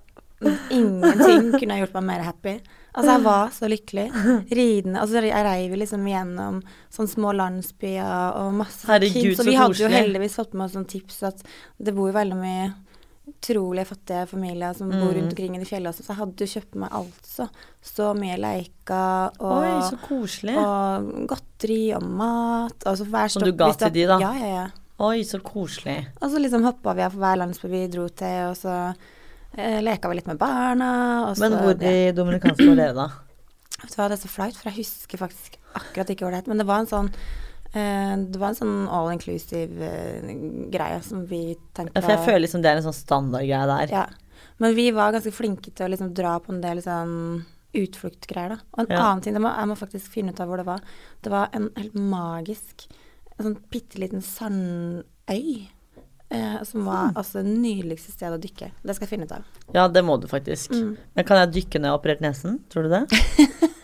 A: ingenting kunne ha gjort meg mer happy. Altså, jeg var så lykkelig. Ridende Altså, jeg reiv jo liksom gjennom sånne små landsbyer og masse
B: Herregud,
A: kids. Så vi hadde jo heldigvis fått med oss noen tips at det bor jo veldig mye utrolig fattige familier som bor
B: Mm.
A: rundt omkring i de fjellene så jeg hadde jo kjøpt meg altså så mye leker og,
B: Oi, så koselig.
A: og godteri og mat. Altså hver
B: Som du ga til de, da?
A: Ja, ja, ja.
B: Oi, så koselig.
A: Og så liksom hoppa vi av for hver landsby vi dro til, og så eh, leka vi litt med barna. Og
B: Men
A: så,
B: hvor i dominikanske var dere, da?
A: Vet du hva, det er så flaut, for jeg husker faktisk akkurat ikke hvor det het. Men det var en sånn det var en sånn all inclusive eh, greie som vi tenkte
B: for jeg føler liksom det er en sånn standardgreie der.
A: Ja. Men vi var ganske flinke til å liksom dra på en del sånn utfluktgreier, da. Og en
B: Ja.
A: annen ting, det må, jeg må faktisk finne ut av hvor det var. Det var en helt magisk, en sånn bitte liten sandøy. Eh, som var
B: mm.
A: altså det nydeligste stedet å dykke. Det skal jeg finne ut av.
B: Ja, det må du faktisk.
A: Mm.
B: Men kan jeg dykke når jeg har operert nesen? Tror du det? *laughs*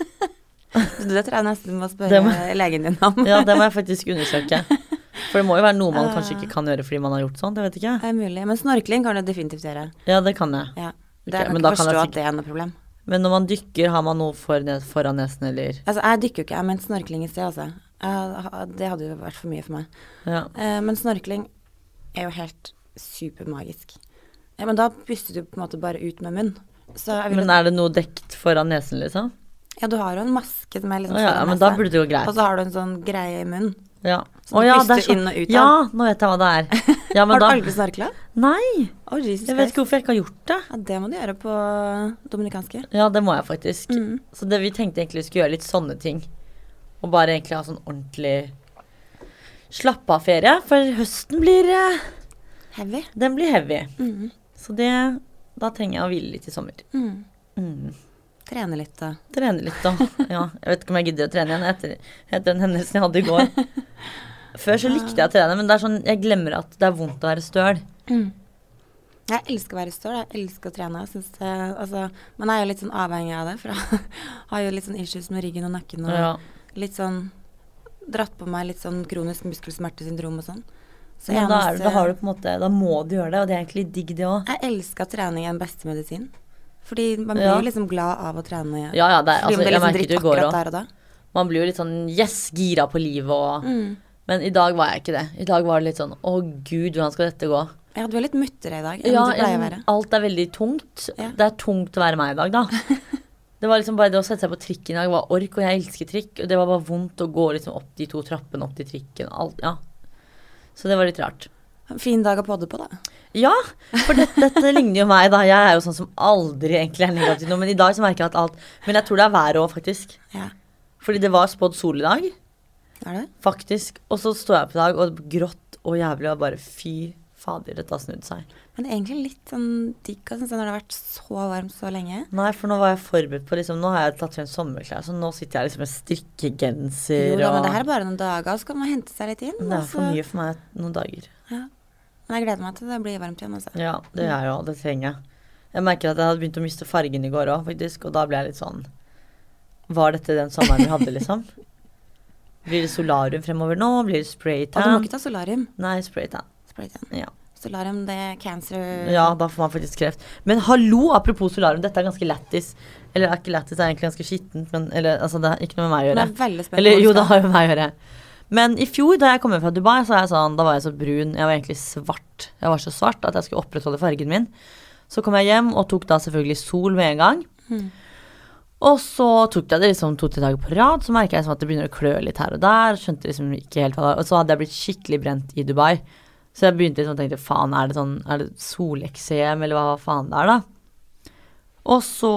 A: Det tror jeg nesten må spørre
B: må-
A: legen din om.
B: Ja, det må jeg faktisk undersøke. *laughs* For det må jo være noe man kanskje
A: Ah.
B: ikke kan gjøre fordi man har gjort sånn. Det vet ikke.
A: Det er mulig. Men snorkling kan du definitivt gjøre.
B: Ja, det kan jeg.
A: Ja. Det
B: okay,
A: jeg kan
B: men
A: forstå
B: kan jeg
A: at det er noe problem.
B: Men når man dykker, har man noe for ne foran nesen, eller
A: Altså, jeg dykker jo ikke, jeg mente snorkling i sted, altså. Jeg- det hadde jo vært for mye for meg.
B: Ja.
A: Eh, men snorkling er jo helt supermagisk. Ja, men da puster du på en måte bare ut med munn.
B: Men er det noe dekt foran nesen, liksom?
A: Ja, du har jo en maske som er liksom
B: sånn ja, men da burde det gå greit.
A: Og så har du en sånn greie i munnen.
B: Ja. Som
A: du puster
B: er sånn.
A: inn og ut av.
B: Ja, nå vet jeg hva det er. *laughs* Ja, men
A: har du
B: da
A: aldri snorkla?
B: Nei!
A: Oh,
B: Jeg vet ikke hvorfor jeg ikke har gjort det.
A: Ja, det må du gjøre på dominikanske.
B: Ja, det må jeg faktisk.
A: Mm.
B: Så det, vi tenkte egentlig vi skulle gjøre litt sånne ting. Og bare egentlig ha sånn ordentlig slappe av-ferie. For høsten blir uh...
A: Heavy.
B: Den blir heavy.
A: Mm.
B: Så det Da trenger jeg å hvile litt i sommer.
A: Mm.
B: Mm.
A: Trene litt da.
B: Trene litt, da. Ja, jeg vet ikke om jeg gidder å trene igjen etter, etter den hendelsen jeg hadde i går. *laughs* Før så likte jeg å trene, men det er sånn, jeg glemmer at det er vondt å være støl.
A: Mm. Jeg elsker å være støl. Jeg elsker å trene. Jeg synes altså, man er jo litt sånn avhengig av det, for jeg *laughs* har jo litt sånn issues med ryggen og nakken og
B: Ja.
A: litt sånn dratt på meg litt sånn kronisk muskelsmertesyndrom og sånn. Så
B: ja, da, er, da har du på en måte Da må du gjøre det, og det er egentlig digg, det òg.
A: Jeg elsker at trening er beste medisin. Fordi man blir jo liksom glad av å trene.
B: Ja, ja, det altså, jeg
A: merker
B: merket
A: dritt
B: det går
A: og.
B: Man blir jo litt sånn yes, gira på livet og
A: Mm.
B: Men i dag var jeg ikke det. I dag var det litt sånn å gud, hvordan skal dette gå?
A: Ja, du er litt muttere i dag enn
B: Ja,
A: du pleier å være.
B: alt er veldig tungt.
A: Ja.
B: Det er tungt å være meg i dag, da. *laughs* Det var liksom bare det å sette seg på trikken i dag var ork, og jeg elsker trikk. Og det var bare vondt å gå liksom opp de to trappene opp til trikken. og Alt, ja. Så det var litt rart.
A: Fin dag å podde på, da.
B: Ja, for dette, dette ligner jo meg, da. Jeg er jo sånn som aldri egentlig er negativ nå, men i dag så merker jeg at alt Men jeg tror det er været òg, faktisk.
A: Ja.
B: Fordi det var spådd sol i dag,
A: Er det?
B: faktisk. Og så står jeg opp i dag, og grått og jævlig, og bare fy fader, dette har snudd seg.
A: Men egentlig litt sånn digg når det har vært så varmt så lenge.
B: Nei, for nå var jeg forberedt på liksom, Nå har jeg tatt frem sommerklær, så nå sitter jeg liksom med strikkegenser
A: Jo da,
B: og
A: men det her er bare noen dager, så kan man hente seg litt inn.
B: Det er for
A: så-
B: mye for meg noen dager.
A: Ja. Men jeg gleder meg til det blir varmt igjen, Også.
B: Ja, det gjør jeg òg. det trenger jeg. Jeg merker at jeg hadde begynt å miste fargen i går òg, faktisk, og da ble jeg litt sånn Var dette den sommeren vi hadde, liksom? *laughs* Blir det solarium fremover nå? Blir det
A: Og du må ikke ta solarium.
B: Nei, spraytan.
A: Spraytan.
B: Ja.
A: Solarium, det er cancer
B: ja, da får man faktisk kreft. Men hallo, apropos solarium, dette er ganske lættis. Eller er ikke lættis, det er egentlig ganske skittent, men eller, altså, det har ikke noe med meg å gjøre.
A: Det er veldig spennende.
B: Eller jo, det har jo med meg å gjøre. Men i fjor, da jeg kom hjem fra Dubai, så jeg sånn, da var jeg så brun. Jeg var egentlig svart. Jeg var så svart at jeg skulle opprettholde fargen min. Så kom jeg hjem og tok da selvfølgelig sol med en gang.
A: Mm.
B: Og så tok jeg det liksom to-tre dager på rad, så merka jeg liksom at det begynner å klø litt her og der. Skjønte liksom ikke helt hva det var. Og så hadde jeg blitt skikkelig brent i Dubai. Så jeg begynte liksom å tenke faen, er det sånn, er det soleksem, eller hva faen det er, da? Og så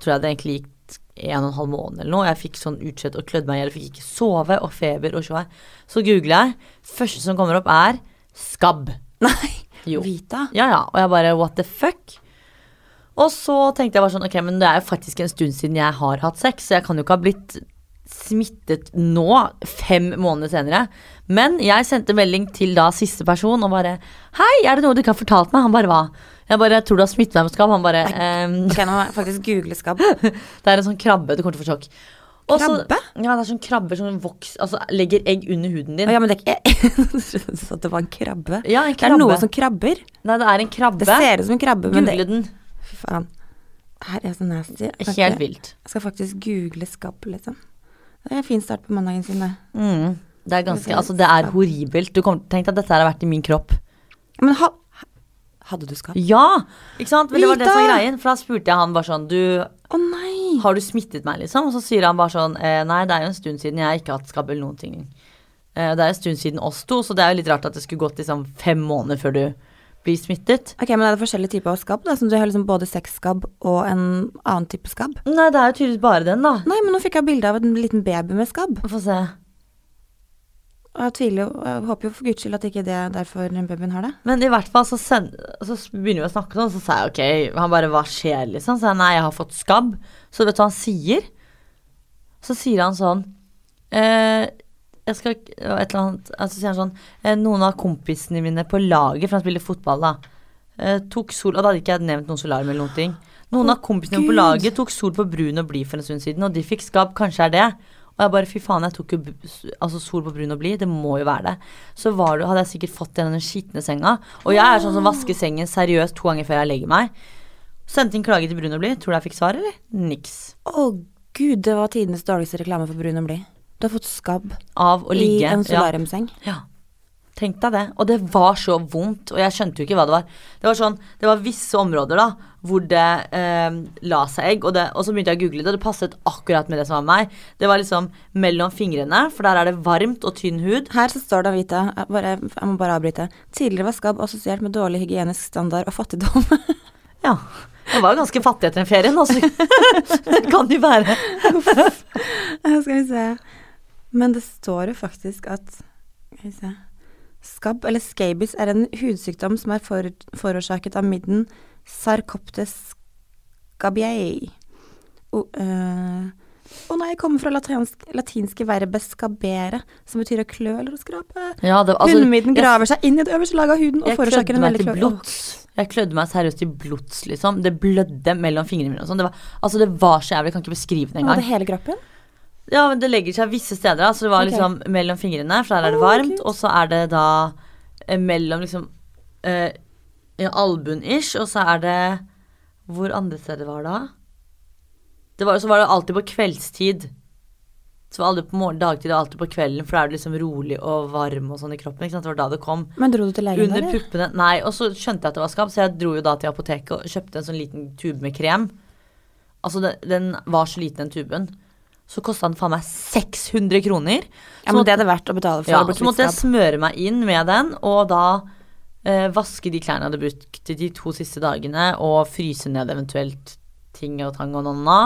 B: tror jeg det egentlig gikk en og en halv måned eller noe. Jeg fikk sånn utslett og klødde meg i hjel, fikk ikke sove, og feber og sjå. Så googler jeg. Første som kommer opp, er skabb.
A: Nei,
B: Jo.
A: Vita.
B: Ja, ja. Og jeg bare what the fuck? Og så tenkte jeg bare sånn, ok, men det er jo faktisk en stund siden jeg har hatt sex, så jeg kan jo ikke ha blitt smittet nå, fem måneder senere. Men jeg sendte melding til da siste person og bare Hei, er det noe du ikke har fortalt meg? Han bare hva? Jeg bare tror du har smittet meg med skabb. Han bare um,
A: Ok, nå må jeg faktisk google skabb. *laughs*
B: Det er en sånn krabbe. Du kommer til å få sjokk. Også,
A: Krabbe?
B: Ja, det er sånn krabber som voks, altså legger egg under huden din.
A: Oh, ja, men det er ikke *laughs* Du trodde at det var en krabbe.
B: Ja, en krabbe.
A: Det er noe som krabber.
B: Nei, det er en krabbe.
A: Det ser ut som en krabbe, men det
B: Google den.
A: Fy faen. Her er så nasty.
B: Helt vilt.
A: Jeg skal faktisk google skabb, liksom. Det er en fin start på mandagen sin, det.
B: Mm. Det er ganske, altså det er horribelt. Du kommer tenke at dette har vært i min kropp.
A: Men ha, hadde du skabb?
B: Ja! Ikke sant? Men det var det som var greien. For da spurte jeg han bare sånn Du,
A: Å nei!
B: har du smittet meg, liksom? Og så sier han bare sånn eh, Nei, det er jo en stund siden. Jeg har ikke hatt skabb eller noen ting. Eh, det er en stund siden oss to, så det er jo litt rart at det skulle gått liksom fem måneder før du blir smittet.
A: Ok, men er det forskjellige typer av skabb? da? Som du har liksom både sexskabb og en annen type skabb?
B: Nei, det er jo tydeligvis bare den, da.
A: Nei, men nå fikk jeg bilde av en liten baby med skabb.
B: Få se.
A: Og jeg tviler jo, jeg håper jo for guds skyld at ikke det er derfor babyen har det.
B: Men i hvert fall så, send, så begynner vi å snakke sånn, så sa jeg ok, han bare hva skjer liksom? Så sa jeg nei, jeg har fått skabb. Så vet du hva han sier? Så sier han sånn eh, jeg skal, et eller annet, altså sier han sånn eh, Noen av kompisene mine på laget, for han spiller fotball da, eh, tok sol Og da hadde ikke jeg nevnt noen solarium eller noen ting. Noen
A: oh,
B: av kompisene mine på laget tok sol på brun og blid for en stund siden, og de fikk skabb. Kanskje er det. Og jeg bare fy faen, jeg tok jo altså sol på brun og blid. Det må jo være det. Så var det, hadde jeg sikkert fått den skitne senga. Og jeg er sånn som vasker sengen seriøst to ganger før jeg legger meg. Sendte inn klage til brun og blid. Tror du jeg fikk svar, eller? Niks.
A: Å gud, det var tidenes dårligste reklame for brun og blid. Du har fått skabb
B: Av å ligge
A: i
B: en
A: en
B: Ja.
A: solariumseng.
B: Ja. Tenk deg det. Og det var så vondt, og jeg skjønte jo ikke hva det var. Det var sånn, det var visse områder da, hvor det eh, la seg egg, og, det, og så begynte jeg å google det, og det passet akkurat med det som var meg. Det var liksom mellom fingrene, for der er det varmt og tynn hud.
A: Her så står det, Vita, jeg, bare, jeg må bare avbryte. Tidligere var skabb assosiert med dårlig hygienisk standard og fattigdom. *laughs*
B: Ja. Jeg var jo ganske fattig etter den ferien, altså. *laughs* det kan jo være. *laughs*
A: Skal vi se. Men det står jo faktisk at Skal vi se. Skabb, eller scabies, er en hudsykdom som er for, forårsaket av midden sarcoptes gabiei. Å øh, og nei, jeg kommer fra latinsk, latinske verbet skabere, som betyr å klø eller å skrape.
B: Ja, det, altså,
A: Hundemidden graver seg inn i det øverste laget av huden og forårsaker en veldig
B: til
A: klø...
B: Jeg klødde meg seriøst til blods, liksom. Det blødde mellom fingrene mine og sånn. Det, var- altså, det var så jævlig, jeg kan ikke beskrive det
A: Var det hele kroppen?
B: Ja, men det legger seg visse steder, Altså, det var
A: okay.
B: liksom mellom fingrene, for der er det varmt.
A: Oh,
B: Og så er det da eh, mellom liksom eh, albuen-ish, og så er det Hvor andre steder var det? da? Det var, så var det alltid på kveldstid. Så var aldri på morgen, dagtid og alltid på kvelden, for da er du liksom rolig og varm og sånn i kroppen. ikke sant? Det var da det kom.
A: Men dro du til legen,
B: Under
A: eller?
B: puppene Nei, og så skjønte jeg at det var skabb, så jeg dro jo da til apoteket og kjøpte en sånn liten tube med krem. Altså, den, den var så liten, den tuben. Så kosta den faen meg 600 kroner.
A: Ja, men det er det verdt å betale for
B: Ja,
A: å bli
B: så måtte jeg smøre meg inn med den, og da eh, vaske de klærne jeg hadde brukt de to siste dagene, og fryse ned eventuelt ting og tang og nonna,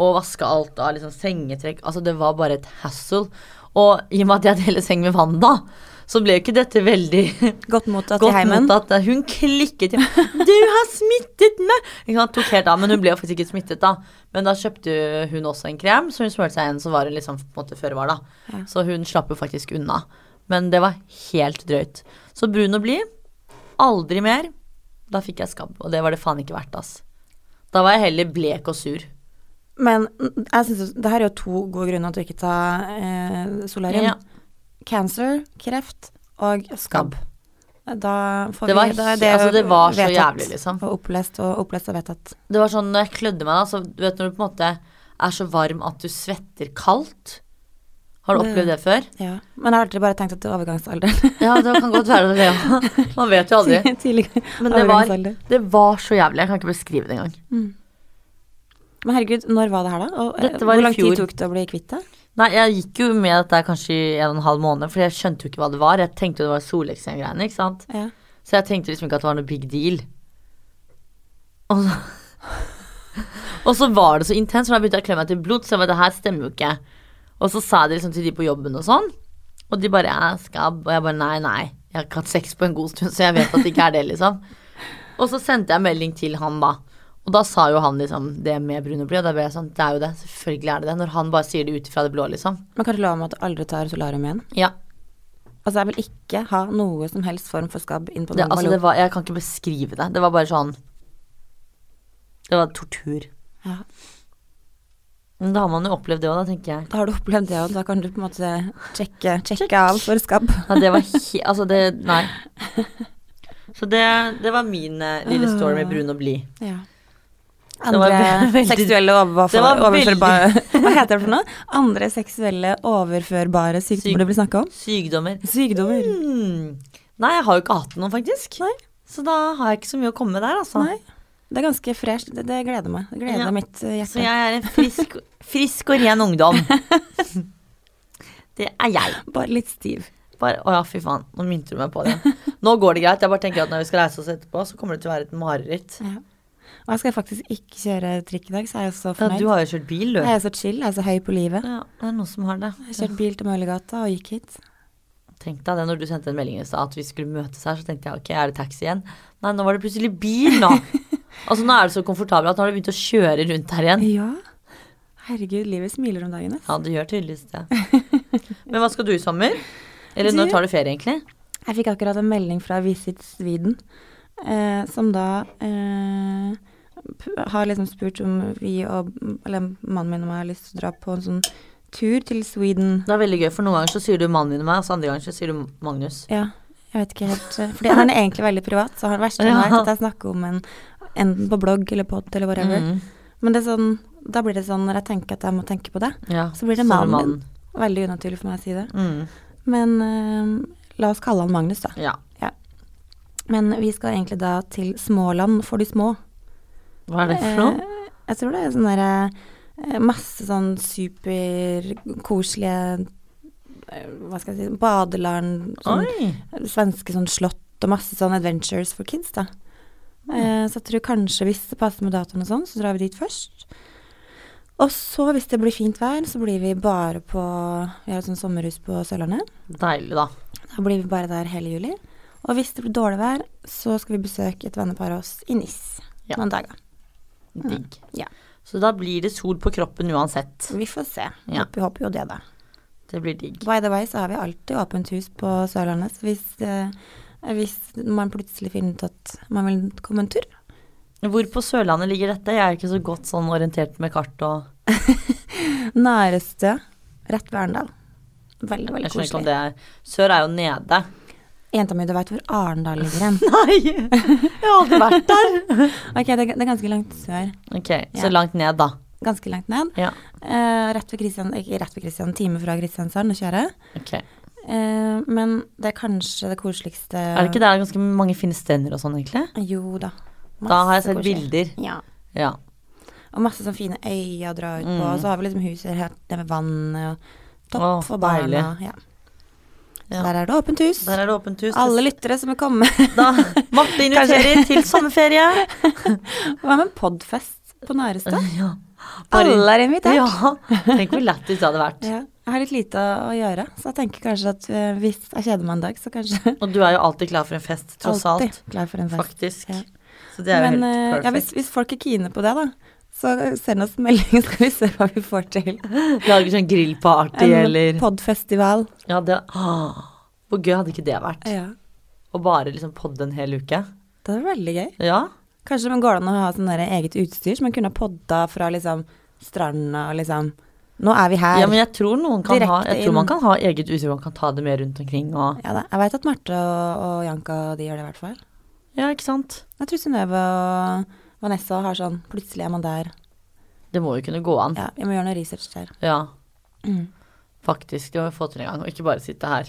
B: og vaske alt av liksom sengetrekk. Altså, det var bare et hassle. Og i og med at jeg deler seng med Wanda, så ble jo ikke dette veldig *laughs*
A: Godt mottatt i heimen.
B: mottatt. Hun klikket jo 'Du har smittet meg!' Tok helt av, Men hun ble jo faktisk ikke smittet, da. Men da kjøpte hun også en krem, så hun smurte seg en som var hun liksom på en måte føre var, da.
A: Ja.
B: Så hun slapp jo faktisk unna. Men det var helt drøyt. Så brun og blid, aldri mer. Da fikk jeg skabb, og det var det faen ikke verdt, ass. Da var jeg heller blek og sur.
A: Men jeg synes, det her er jo to gode grunner til å ikke ta eh, solarium.
B: Ja.
A: Cancer, kreft og skabb. Da får
B: Det var
A: vi, da
B: he- altså, det var så jævlig, liksom.
A: Og opplest og opplest og vedtatt.
B: Det var sånn når jeg klødde meg, da, så du vet når du på en måte er så varm at du svetter kaldt. Har du
A: Det-
B: opplevd det før?
A: Ja. Men jeg har alltid bare tenkt at det er overgangsalderen. *laughs*
B: Ja, det kan godt være det, ja. *laughs* Man vet jo aldri.
A: Tidlig
B: Men det var, det var så jævlig. Jeg kan ikke beskrive det engang.
A: Men herregud, når var det her, da? Og, eh, hvor lang tid tok det å bli kvitt det?
B: Nei, jeg gikk jo med dette kanskje i en og en halv måned, for jeg skjønte jo ikke hva det var. Jeg tenkte jo det var soleksem-greiene, ikke sant.
A: Ja.
B: Så jeg tenkte liksom ikke at det var noe big deal. Og så, *laughs* og så var det så intenst, for da begynte jeg å klemme meg til blod, så jeg var det her stemmer jo ikke. Og så sa det liksom til de på jobben og sånn, og de bare ja, skabb, og jeg bare nei, nei. Jeg har ikke hatt sex på en god stund, så jeg vet at det ikke er det, liksom. Og så sendte jeg melding til han, da. Og da sa jo han liksom det med brun og blid, og da ble jeg sånn, det er jo det, selvfølgelig er det det. Når han bare sier det ut ifra det blå, liksom.
A: Men kan du love meg at du aldri tar solarium igjen?
B: Ja.
A: Altså, jeg vil ikke ha noe som helst form for skabb inn på noen
B: altså, var, jeg kan ikke beskrive det. Det var bare sånn Det var tortur.
A: Ja.
B: Men da har man jo opplevd det òg, da, tenker jeg.
A: Da har du opplevd det, og da kan du på en måte sjekke, sjekke av for skabb.
B: Ja, det var he... Altså, det Nei. Så det, det var min eh, lille story med brun og blid.
A: Ja. Andre *laughs*
B: veldig-
A: seksuelle overfor, overførbare *laughs* Hva heter det for noe? Andre seksuelle overførbare
B: Syk-
A: sykdommer det blir snakka om?
B: Sykdommer.
A: Sykdommer.
B: Mm. Nei, jeg har jo ikke hatt noen, faktisk.
A: Nei.
B: Så da har jeg ikke så mye å komme med der, altså.
A: Nei. Det er ganske fresht. Det, det gleder meg. Det gleder
B: Ja.
A: mitt hjerte.
B: Så jeg er en frisk, frisk og ren ungdom. *laughs* Det er jeg.
A: Bare litt stiv.
B: Bare, å ja, fy faen. Nå mynter du meg på det. Nå går det greit. Jeg bare tenker at når vi skal reise oss etterpå, så kommer det til å være et mareritt.
A: Ja. Og jeg skal faktisk ikke kjøre trikk i dag, så er jeg så
B: Ja, du har jo kjørt bil, du.
A: Jeg er så chill, jeg er så høy på livet.
B: Ja, det er noen som har det.
A: Jeg har kjørt bil til Møllergata og gikk hit.
B: Tenk deg det når du sendte en melding i stad at vi skulle møtes her, så tenkte jeg ok, er det taxi igjen? Nei, nå var det plutselig bil, nå. *laughs* altså nå er det så komfortabelt at nå har du begynt å kjøre rundt her igjen.
A: Ja. Herregud, livet smiler om dagen.
B: Ja, det gjør tydeligvis det. *laughs* Men hva skal du i sommer? Eller når tar du ferie, egentlig?
A: Jeg fikk akkurat en melding fra Visit Sweden, eh, som da eh, har liksom spurt om vi og Eller mannen min og meg har lyst til å dra på en sånn tur til Sweden.
B: Det er veldig gøy, for noen ganger så sier du mannen din og meg, og så andre ganger så sier du Magnus.
A: Ja, jeg vet ikke helt eh, Fordi han er egentlig veldig privat, så han verste
B: Ja.
A: er at jeg snakker om en enten på blogg eller pod eller whatever.
B: Mm.
A: Men det er sånn, da blir det sånn når jeg tenker at jeg må tenke på det.
B: Ja,
A: Så blir det mannen min. Veldig unaturlig for meg å si det.
B: Mm.
A: Men uh, la oss kalle han Magnus, da.
B: Ja.
A: Men vi skal egentlig da til Småland for de små.
B: Hva er det for noe?
A: Eh, jeg tror det er sånn derre eh, Masse sånn superkoselige eh, Hva skal jeg si Badeland, sånn svenske sånn slott og masse sånn adventures for kids, da. Eh, så jeg tror kanskje hvis det passer med datoen og sånn, så drar vi dit først. Og så, hvis det blir fint vær, så blir vi bare på Vi har et sånt sommerhus på Sørlandet.
B: Deilig, da.
A: Da blir vi bare der hele juli. Og hvis det blir dårlig vær, så skal vi besøke et vennepar av oss i NIS
B: Ja.
A: noen dager.
B: Digg.
A: Ja.
B: Så da blir det sol på kroppen uansett.
A: Vi får se.
B: Ja.
A: Håper, håper jo det, da.
B: Det blir digg.
A: By the way så har vi alltid åpent hus på Sørlandet. Så hvis, eh, hvis man plutselig finner ut at man vil komme en tur
B: Hvor på Sørlandet ligger dette? Jeg er ikke så godt sånn orientert med kart og *laughs*
A: Nærestø, rett ved Arendal. Veldig, veldig koselig.
B: det er Sør er jo nede.
A: Jenta mi, du veit hvor Arendal ligger hen? *laughs*
B: Nei! Jeg har aldri vært der. *laughs*
A: Ok, det, det er ganske langt sør.
B: Ok,
A: Ja.
B: så langt ned, da.
A: Ganske langt ned.
B: Ja.
A: Uh, rett ved Kristian, ikke rett ved Kristian, time fra Kristiansand å kjøre.
B: Ok.
A: Uh, men det er kanskje det koseligste
B: Er det ikke der ganske mange fine strender og sånn, egentlig?
A: Jo da.
B: Da har jeg sett
A: koselig.
B: bilder.
A: Ja.
B: Ja.
A: Og masse sånne fine øyer å dra ut på.
B: Mm.
A: Og så har vi liksom huset helt nede ved vannet, og topp
B: oh,
A: for barna.
B: deilig.
A: Ja.
B: Ja.
A: Der er det åpent hus.
B: Der er det åpent hus.
A: Alle lyttere som vil komme.
B: Da, Marte inviterer til sommerferie. *laughs*
A: Hva med podfest på Nærestad? *laughs*
B: Ja. Bare-
A: Alle er invitert.
B: Ja. Tenk hvor lættis det hadde vært.
A: Ja. Jeg har litt lite å, gjøre, så jeg tenker kanskje at eh, hvis jeg kjeder meg en dag, så kanskje
B: Og du er jo alltid klar for en fest, tross
A: alltid
B: alt.
A: klar for en fest.
B: Faktisk.
A: Ja.
B: Så det er jo
A: Men eh,
B: helt
A: ja, hvis,
B: perfekt.
A: hvis folk er kine på det, da, så send oss en melding, *laughs* skal vi se hva vi får til.
B: Lager sånn grillparty
A: En
B: eller
A: podfestival.
B: Ja, det Åh, Hvor gøy hadde ikke det vært?
A: Ja.
B: Å bare liksom podde en hel uke?
A: Det er veldig gøy.
B: Ja.
A: Kanskje det går an å ha sånn eget utstyr, så man kunne ha podda fra liksom stranda og liksom Nå er vi her.
B: ja, men jeg tror noen kan ha Jeg tror man kan ha eget utstyr, man kan ta det med rundt omkring og
A: Ja da. Jeg veit at Marte og, og Janka de gjør det, i hvert fall.
B: Ja, ikke sant?
A: Jeg tror Synnøve og Vanessa har sånn Plutselig er man der.
B: Det må jo kunne gå an.
A: Ja, jeg må gjøre noe research der.
B: Ja,
A: Mm.
B: faktisk. Det må vi få til en gang, og ikke bare sitte her.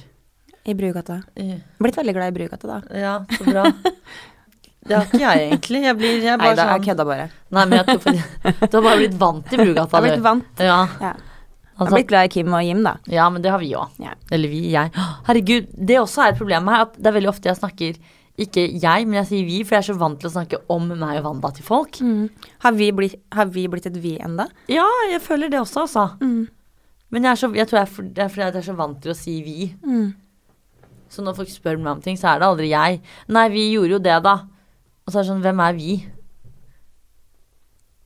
A: I Brugata. Blitt veldig glad i Brugata, da.
B: Ja, så bra. Det har ikke jeg egentlig. Jeg blir jeg bare
A: Nei da, jeg
B: sånn
A: kødda bare.
B: Nei, men jeg tror Du har bare blitt vant til
A: Jeg
B: Brugata,
A: har blitt vant.
B: Ja.
A: Ja. Jeg
B: Altså,
A: har blitt glad i Kim og Jim, da.
B: ja, men det har vi òg.
A: Ja.
B: Eller vi, jeg. Herregud, det også er et problem her, at det er veldig ofte jeg snakker ikke jeg, men jeg sier vi, for jeg er så vant til å snakke om meg og Wanda til folk.
A: Har, vi blitt, har vi blitt et vi enda?
B: Ja, jeg føler det også, altså.
A: Mm.
B: Men jeg, er så, jeg tror jeg, det er fordi jeg er så vant til å si vi.
A: Mm.
B: Så når folk spør meg om ting, så er det aldri jeg. Nei, vi gjorde jo det, da. Og så er det sånn, hvem er vi?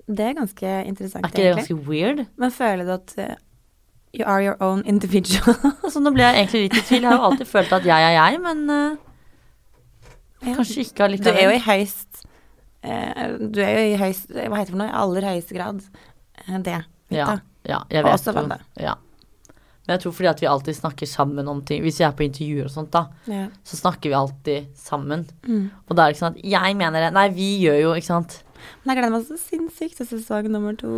A: Det er ganske interessant, egentlig.
B: Er ikke det ganske weird?
A: Men føler du at uh, you are your own individual? *laughs*
B: så nå ble jeg egentlig litt i tvil. Jeg har jo alltid følt at jeg er jeg, men
A: Ja.
B: Kanskje ikke
A: Du er jo i høyst eh, Du er jo i høyst Hva heter det for noe? I aller høyeste grad eh, det.
B: Ja, ja, jeg vet
A: også
B: jo. Ja. Men jeg tror fordi at vi alltid snakker sammen om ting. Hvis vi er på intervjuer og sånt, da,
A: Ja.
B: så snakker vi alltid sammen.
A: Mm.
B: Og da er det ikke sånn at jeg mener det. Nei, vi gjør jo, ikke sant.
A: Men jeg gleder meg så sinnssykt til sesong nummer to.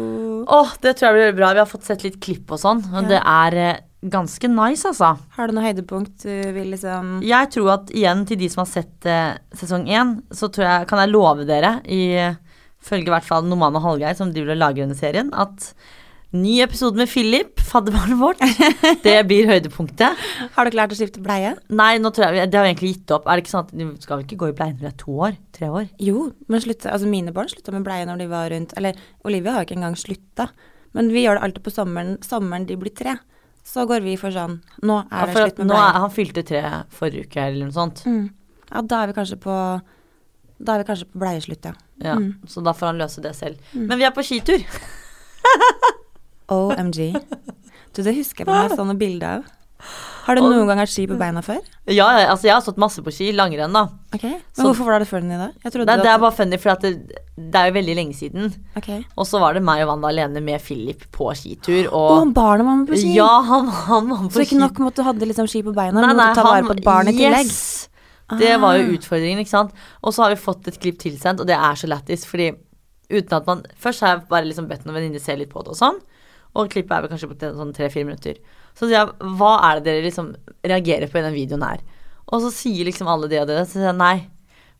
B: Åh, det tror jeg blir bra. Vi har fått sett litt klipp og sånn, Men
A: Ja.
B: det er eh, ganske nice, altså.
A: Har du noe høydepunkt du vil liksom
B: Jeg tror at igjen til de som har sett eh, sesong én, så tror jeg, kan jeg love dere, i eh, følge i hvert fall Noman og Hallgeir, som driver og lager denne serien, at ny episode med Philip, fadderbarnet vårt, *laughs* det blir høydepunktet.
A: Har du klart å skifte bleie?
B: Nei, nå tror jeg, det har vi egentlig gitt opp. Er det ikke sånn at du skal vel ikke gå i bleie når du er to år? Tre år?
A: Jo, men slutte, altså mine barn slutta med bleie når de var rundt Eller Olivia har jo ikke engang slutta. Men vi gjør det alltid på sommeren. Sommeren de blir tre. Så går vi for sånn Nå er det slutt med
B: nå er, han fylte tre forrige uke eller noe sånt.
A: Mm. Ja, da er vi kanskje på Da er vi kanskje på bleieslutt, ja.
B: Ja,
A: Mm.
B: Så da får han løse det selv. Men vi er på skitur. *laughs*
A: OMG. Du, det husker jeg på meg sånne bilder av. Har du noen gang hatt ski på beina før?
B: Ja, ja, altså jeg har stått masse på ski, langrenn da.
A: Ok, Men
B: Så-
A: hvorfor var det funny da?
B: Nei,
A: at-
B: det er bare funny, for at det, det er jo veldig lenge siden.
A: Okay.
B: Og så var det meg og Wanda alene med Philip på skitur,
A: Og
B: og
A: barnet var med på ski!
B: Ja, han, han var med
A: Så ikke nok med at du hadde liksom ski på beina,
B: Nei, nei,
A: måtte ta vare på
B: barnet
A: et barn i tillegg.
B: Yes! Det var jo
A: Ah.
B: utfordringen, ikke sant. Og så har vi fått et klipp tilsendt, og det er så lættis, fordi uten at man Først har jeg bare liksom bedt noen venninner se litt på det og sånn, og klippet er vel kanskje på sånn tre-fire minutter. Så sier jeg hva er det dere liksom reagerer på i den videoen her? Og så sier liksom alle det og det, så sier jeg nei.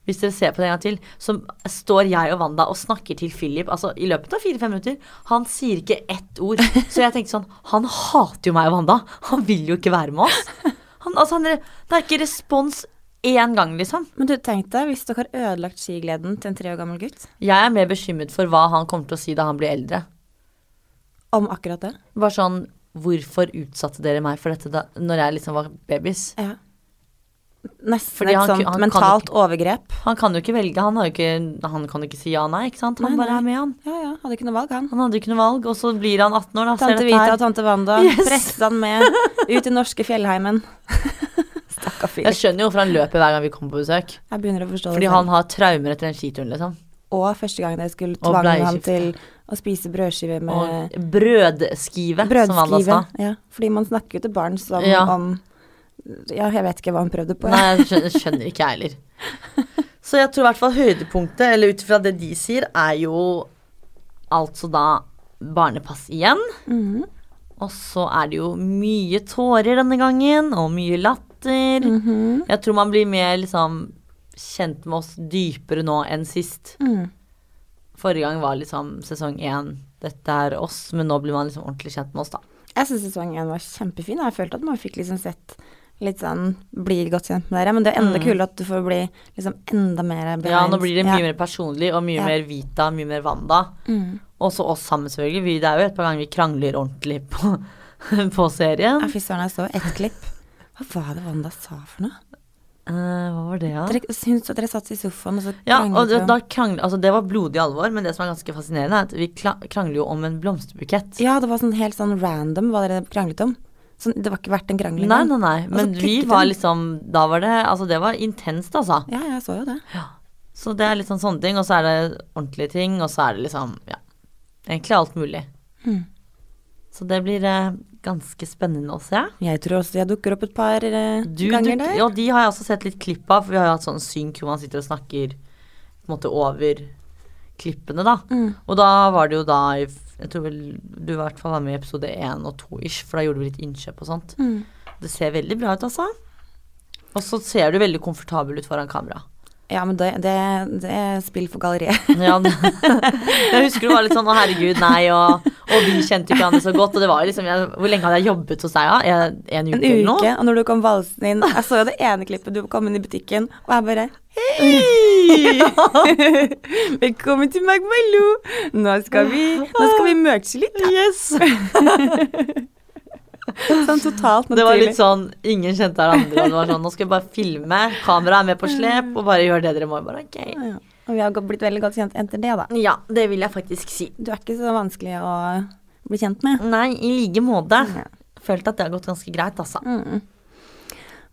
B: Hvis dere ser på det en gang til, så står jeg og Wanda og snakker til Philip altså i løpet av fire-fem minutter. Han sier ikke ett ord. Så jeg tenkte sånn Han hater jo meg og Wanda. Han vil jo ikke være med oss. Han, altså, han, det er ikke respons én gang, liksom.
A: Men du, tenk deg hvis dere har ødelagt skigleden til en tre år gammel gutt.
B: Jeg er mer bekymret for hva han kommer til å si da han blir eldre.
A: Om akkurat det.
B: Bare sånn Hvorfor utsatte dere meg for dette da når jeg liksom var babys?
A: Ja. Nesten
B: Fordi
A: et
B: han
A: sånt
B: han mentalt
A: mentalt overgrep.
B: Han kan jo ikke velge. Han, ikke, han kan jo ikke si ja nei, ikke sant? Han
A: Nei,
B: bare
A: nei.
B: er med, han.
A: Ja, ja, hadde ikke noe valg, han.
B: Han hadde ikke noe valg, og så blir han 18 år, da.
A: Tante Vita og tante Wanda *laughs*
B: Yes.
A: presset han med ut i norske fjellheimen. *laughs* Stakkar fyr.
B: Jeg skjønner jo hvorfor han løper hver gang vi kommer på besøk.
A: Jeg begynner å forstå
B: Fordi
A: det
B: han har traumer etter den skituren, liksom.
A: Og første gang dere skulle tvange han til å spise brødskive med
B: Og brødskive, som Wanda
A: brødskive.
B: sa.
A: Ja, fordi man snakker jo til barn som
B: Ja.
A: om Ja, jeg vet ikke hva han prøvde på.
B: Nei, jeg skjønner, skjønner ikke jeg heller. Så jeg tror i hvert fall høydepunktet, eller ut ifra det de sier, er jo altså da barnepass igjen.
A: Mhm.
B: Og så er det jo mye tårer denne gangen, og mye latter.
A: Mhm.
B: Jeg tror man blir mer liksom kjent med oss dypere nå enn sist.
A: Mm.
B: Forrige gang var liksom sesong én dette er oss, men nå blir man liksom ordentlig kjent med oss, da.
A: Jeg syns sesong én var kjempefin. Jeg følte at man fikk liksom sett litt sånn blir godt kjent med dere. Men det er enda
B: Mm.
A: kulere at du får bli liksom enda mer behind.
B: Ja, nå blir det mye
A: ja.
B: mer personlig, og mye
A: Ja.
B: mer Vita, mye mer Wanda.
A: Mm.
B: Også oss sammen, selvfølgelig. Vi, det er jo et par ganger vi krangler ordentlig på, *laughs* på serien.
A: Ja, fy søren, jeg så ett klipp. Hva var det Wanda sa for noe?
B: Uh, hva var det, da?
A: Dere syns at dere satt i sofaen og så
B: Ja,
A: kranglet
B: og det, da krangler, altså det var blodig alvor, men det som er ganske fascinerende, er at vi krangler jo om en blomsterbukett.
A: Ja, det var sånn helt sånn random hva dere kranglet om. Sånn, det var ikke verdt en krangel engang.
B: nei, nei,
A: nei. Men
B: men vi var liksom Da var det Altså, det var intenst, altså.
A: Ja, jeg så jo det. Ja.
B: Så det er litt sånn sånne ting, og så er det ordentlige ting, og så er det liksom Ja, egentlig alt mulig.
A: Mm.
B: Så det blir eh, ganske spennende å se.
A: Jeg tror også jeg dukker opp et par eh,
B: Du,
A: ganger der.
B: ja, de har jeg også sett litt klipp av, for vi har jo hatt sånn synk hvor man sitter og snakker på en måte over klippene, da.
A: Mm.
B: Og da var det jo da i Jeg tror vel du i hvert fall var med i episode én og to ish, for da gjorde vi litt innkjøp og sånt.
A: Mm.
B: Det ser veldig bra ut, altså. Og så ser du veldig komfortabel ut foran kamera.
A: Ja, men det, det, det er spill for galleriet. *laughs*
B: Ja, jeg husker det var litt sånn å herregud, nei, og, og vi kjente ikke hverandre så godt. Og det var liksom jeg, Hvor lenge hadde jeg jobbet hos deg, da? En, en uke
A: En
B: eller noe?
A: uke, og når du kom valsende inn Jeg så jo det ene klippet du kom inn i butikken, og jeg bare Hei! *laughs* Velkommen til Magmaloo! Nå skal vi Nå skal vi merche litt, da.
B: Yes! *laughs*
A: Sånn totalt
B: Det var litt sånn Ingen kjente hverandre. Og det var sånn Nå skal vi bare filme, kameraet er med på slep, og bare gjør det dere må. Bare, ok.
A: Ja, ja. Og vi har blitt veldig godt kjent etter det, da.
B: Ja, det vil jeg faktisk si.
A: Du er ikke så vanskelig å bli kjent med.
B: Nei, i like måte.
A: Ja.
B: Følte at det har gått ganske greit, altså.
A: Mm.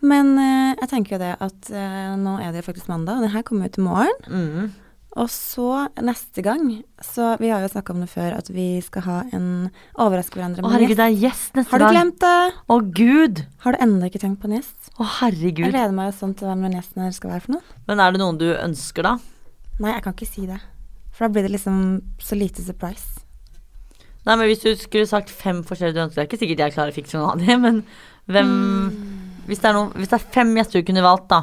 A: Men eh, jeg tenker jo det at eh, nå er det faktisk mandag, og det her kommer ut til morgen.
B: Mm.
A: Og så neste gang Så vi har jo snakka om det før, at vi skal ha en overraske hverandre
B: Å
A: med en
B: herregud,
A: gjest.
B: det er gjest neste
A: Har du
B: gang.
A: glemt det?
B: Å gud!
A: Har du ennå ikke tenkt på en gjest?
B: Å
A: Jeg
B: herregud.
A: gleder meg jo sånn til hvem den gjesten her skal være for noe.
B: Men er det noen du ønsker, da?
A: Nei, jeg kan ikke si det. For da blir det liksom så lite surprise.
B: Nei, men Hvis du skulle sagt fem forskjellige du ønsker, er ikke sikkert jeg klarer å fikse noen av dem, men hvem hvis, det er noen, hvis det er fem gjester du kunne valgt, da?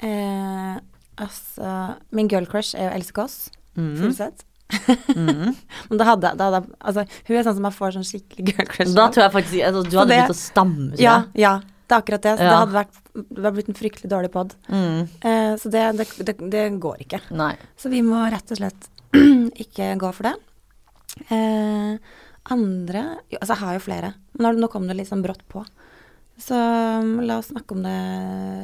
A: Eh, altså Min girl crush er jo Else Kåss
B: Mm.
A: Furuseth.
B: Mm. *laughs*
A: Men da hadde, da hadde Altså, hun er sånn som jeg får sånn skikkelig girl crush
B: Da tror jeg faktisk altså, Du hadde begynt å stamme.
A: Ja, ja. Det er akkurat det. Så
B: Ja.
A: det hadde vært Det hadde blitt en fryktelig dårlig pod.
B: Mm.
A: Eh, så det, det, det, det går ikke.
B: Nei.
A: Så vi må rett og slett *clears throat* ikke gå for det. Eh, andre jo, Altså, jeg har jo flere. Men nå, nå kom det litt sånn brått på. Så um, la oss snakke om det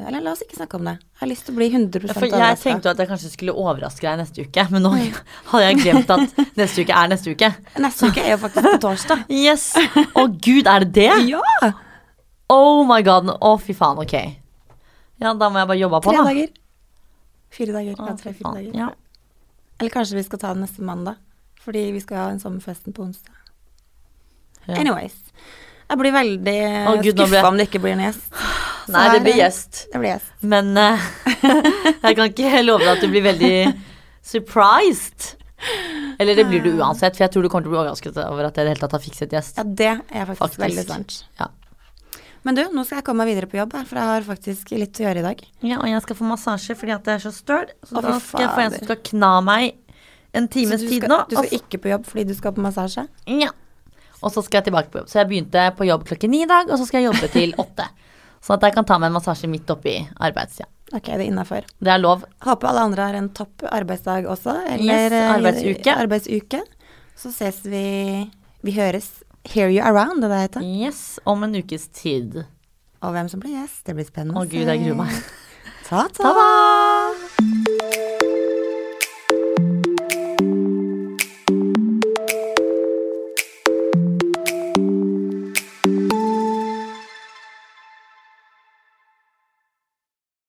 A: Eller la oss ikke snakke om det. Jeg har lyst til å bli 100
B: Ja, For jeg
A: overrasket.
B: tenkte at jeg kanskje skulle overraske deg neste uke, men nå *laughs* hadde jeg glemt at neste uke er neste uke.
A: Neste uke er jo faktisk på torsdag. *laughs*
B: Yes! Å gud, er det det? *laughs*
A: Ja!
B: Oh my god. Å, fy faen. Ok. Ja, da må jeg bare jobbe på,
A: Tre
B: da.
A: dager. Fire dager. Ja, tre-fire dager.
B: Ja.
A: Eller kanskje vi skal ta det neste mandag. Fordi vi skal ha en sommerfesten på onsdag.
B: Ja.
A: Anyways. Jeg blir veldig
B: oh,
A: skuffa om det ikke blir en gjest. *sighs*
B: Nei, det blir gjest.
A: Det blir gjest.
B: Men uh, *laughs* jeg kan ikke love deg at du blir veldig surprised. Eller det blir du uansett, for jeg tror du kommer til å bli overrasket over at jeg i det hele tatt har fikset gjest.
A: Ja, det er faktisk,
B: Faktisk.
A: veldig sant.
B: Ja.
A: Men du, nå skal jeg komme meg videre på jobb, for jeg har faktisk litt å gjøre i dag.
B: Ja, og jeg skal få massasje fordi at jeg er så støl. Så da skal jeg få en som skal kna meg en times tid nå.
A: Du skal ikke på jobb fordi du skal på massasje?
B: Ja. Og så skal jeg tilbake på jobb. Så jeg begynte på jobb klokken ni i dag, og så skal jeg jobbe til *laughs* åtte. Sånn at jeg kan ta meg en massasje midt oppi arbeidstida.
A: Ok, det er innafor.
B: Det er lov.
A: Håper alle andre har en topp arbeidsdag også, eller
B: Yes,
A: eh,
B: arbeidsuke.
A: arbeidsuke. Så ses vi Vi høres Hear You Around, det det heter.
B: Yes, om en ukes tid.
A: Og hvem som blir gjest, det blir spennende
B: Å gud, jeg gruer meg.
A: Ta-ta!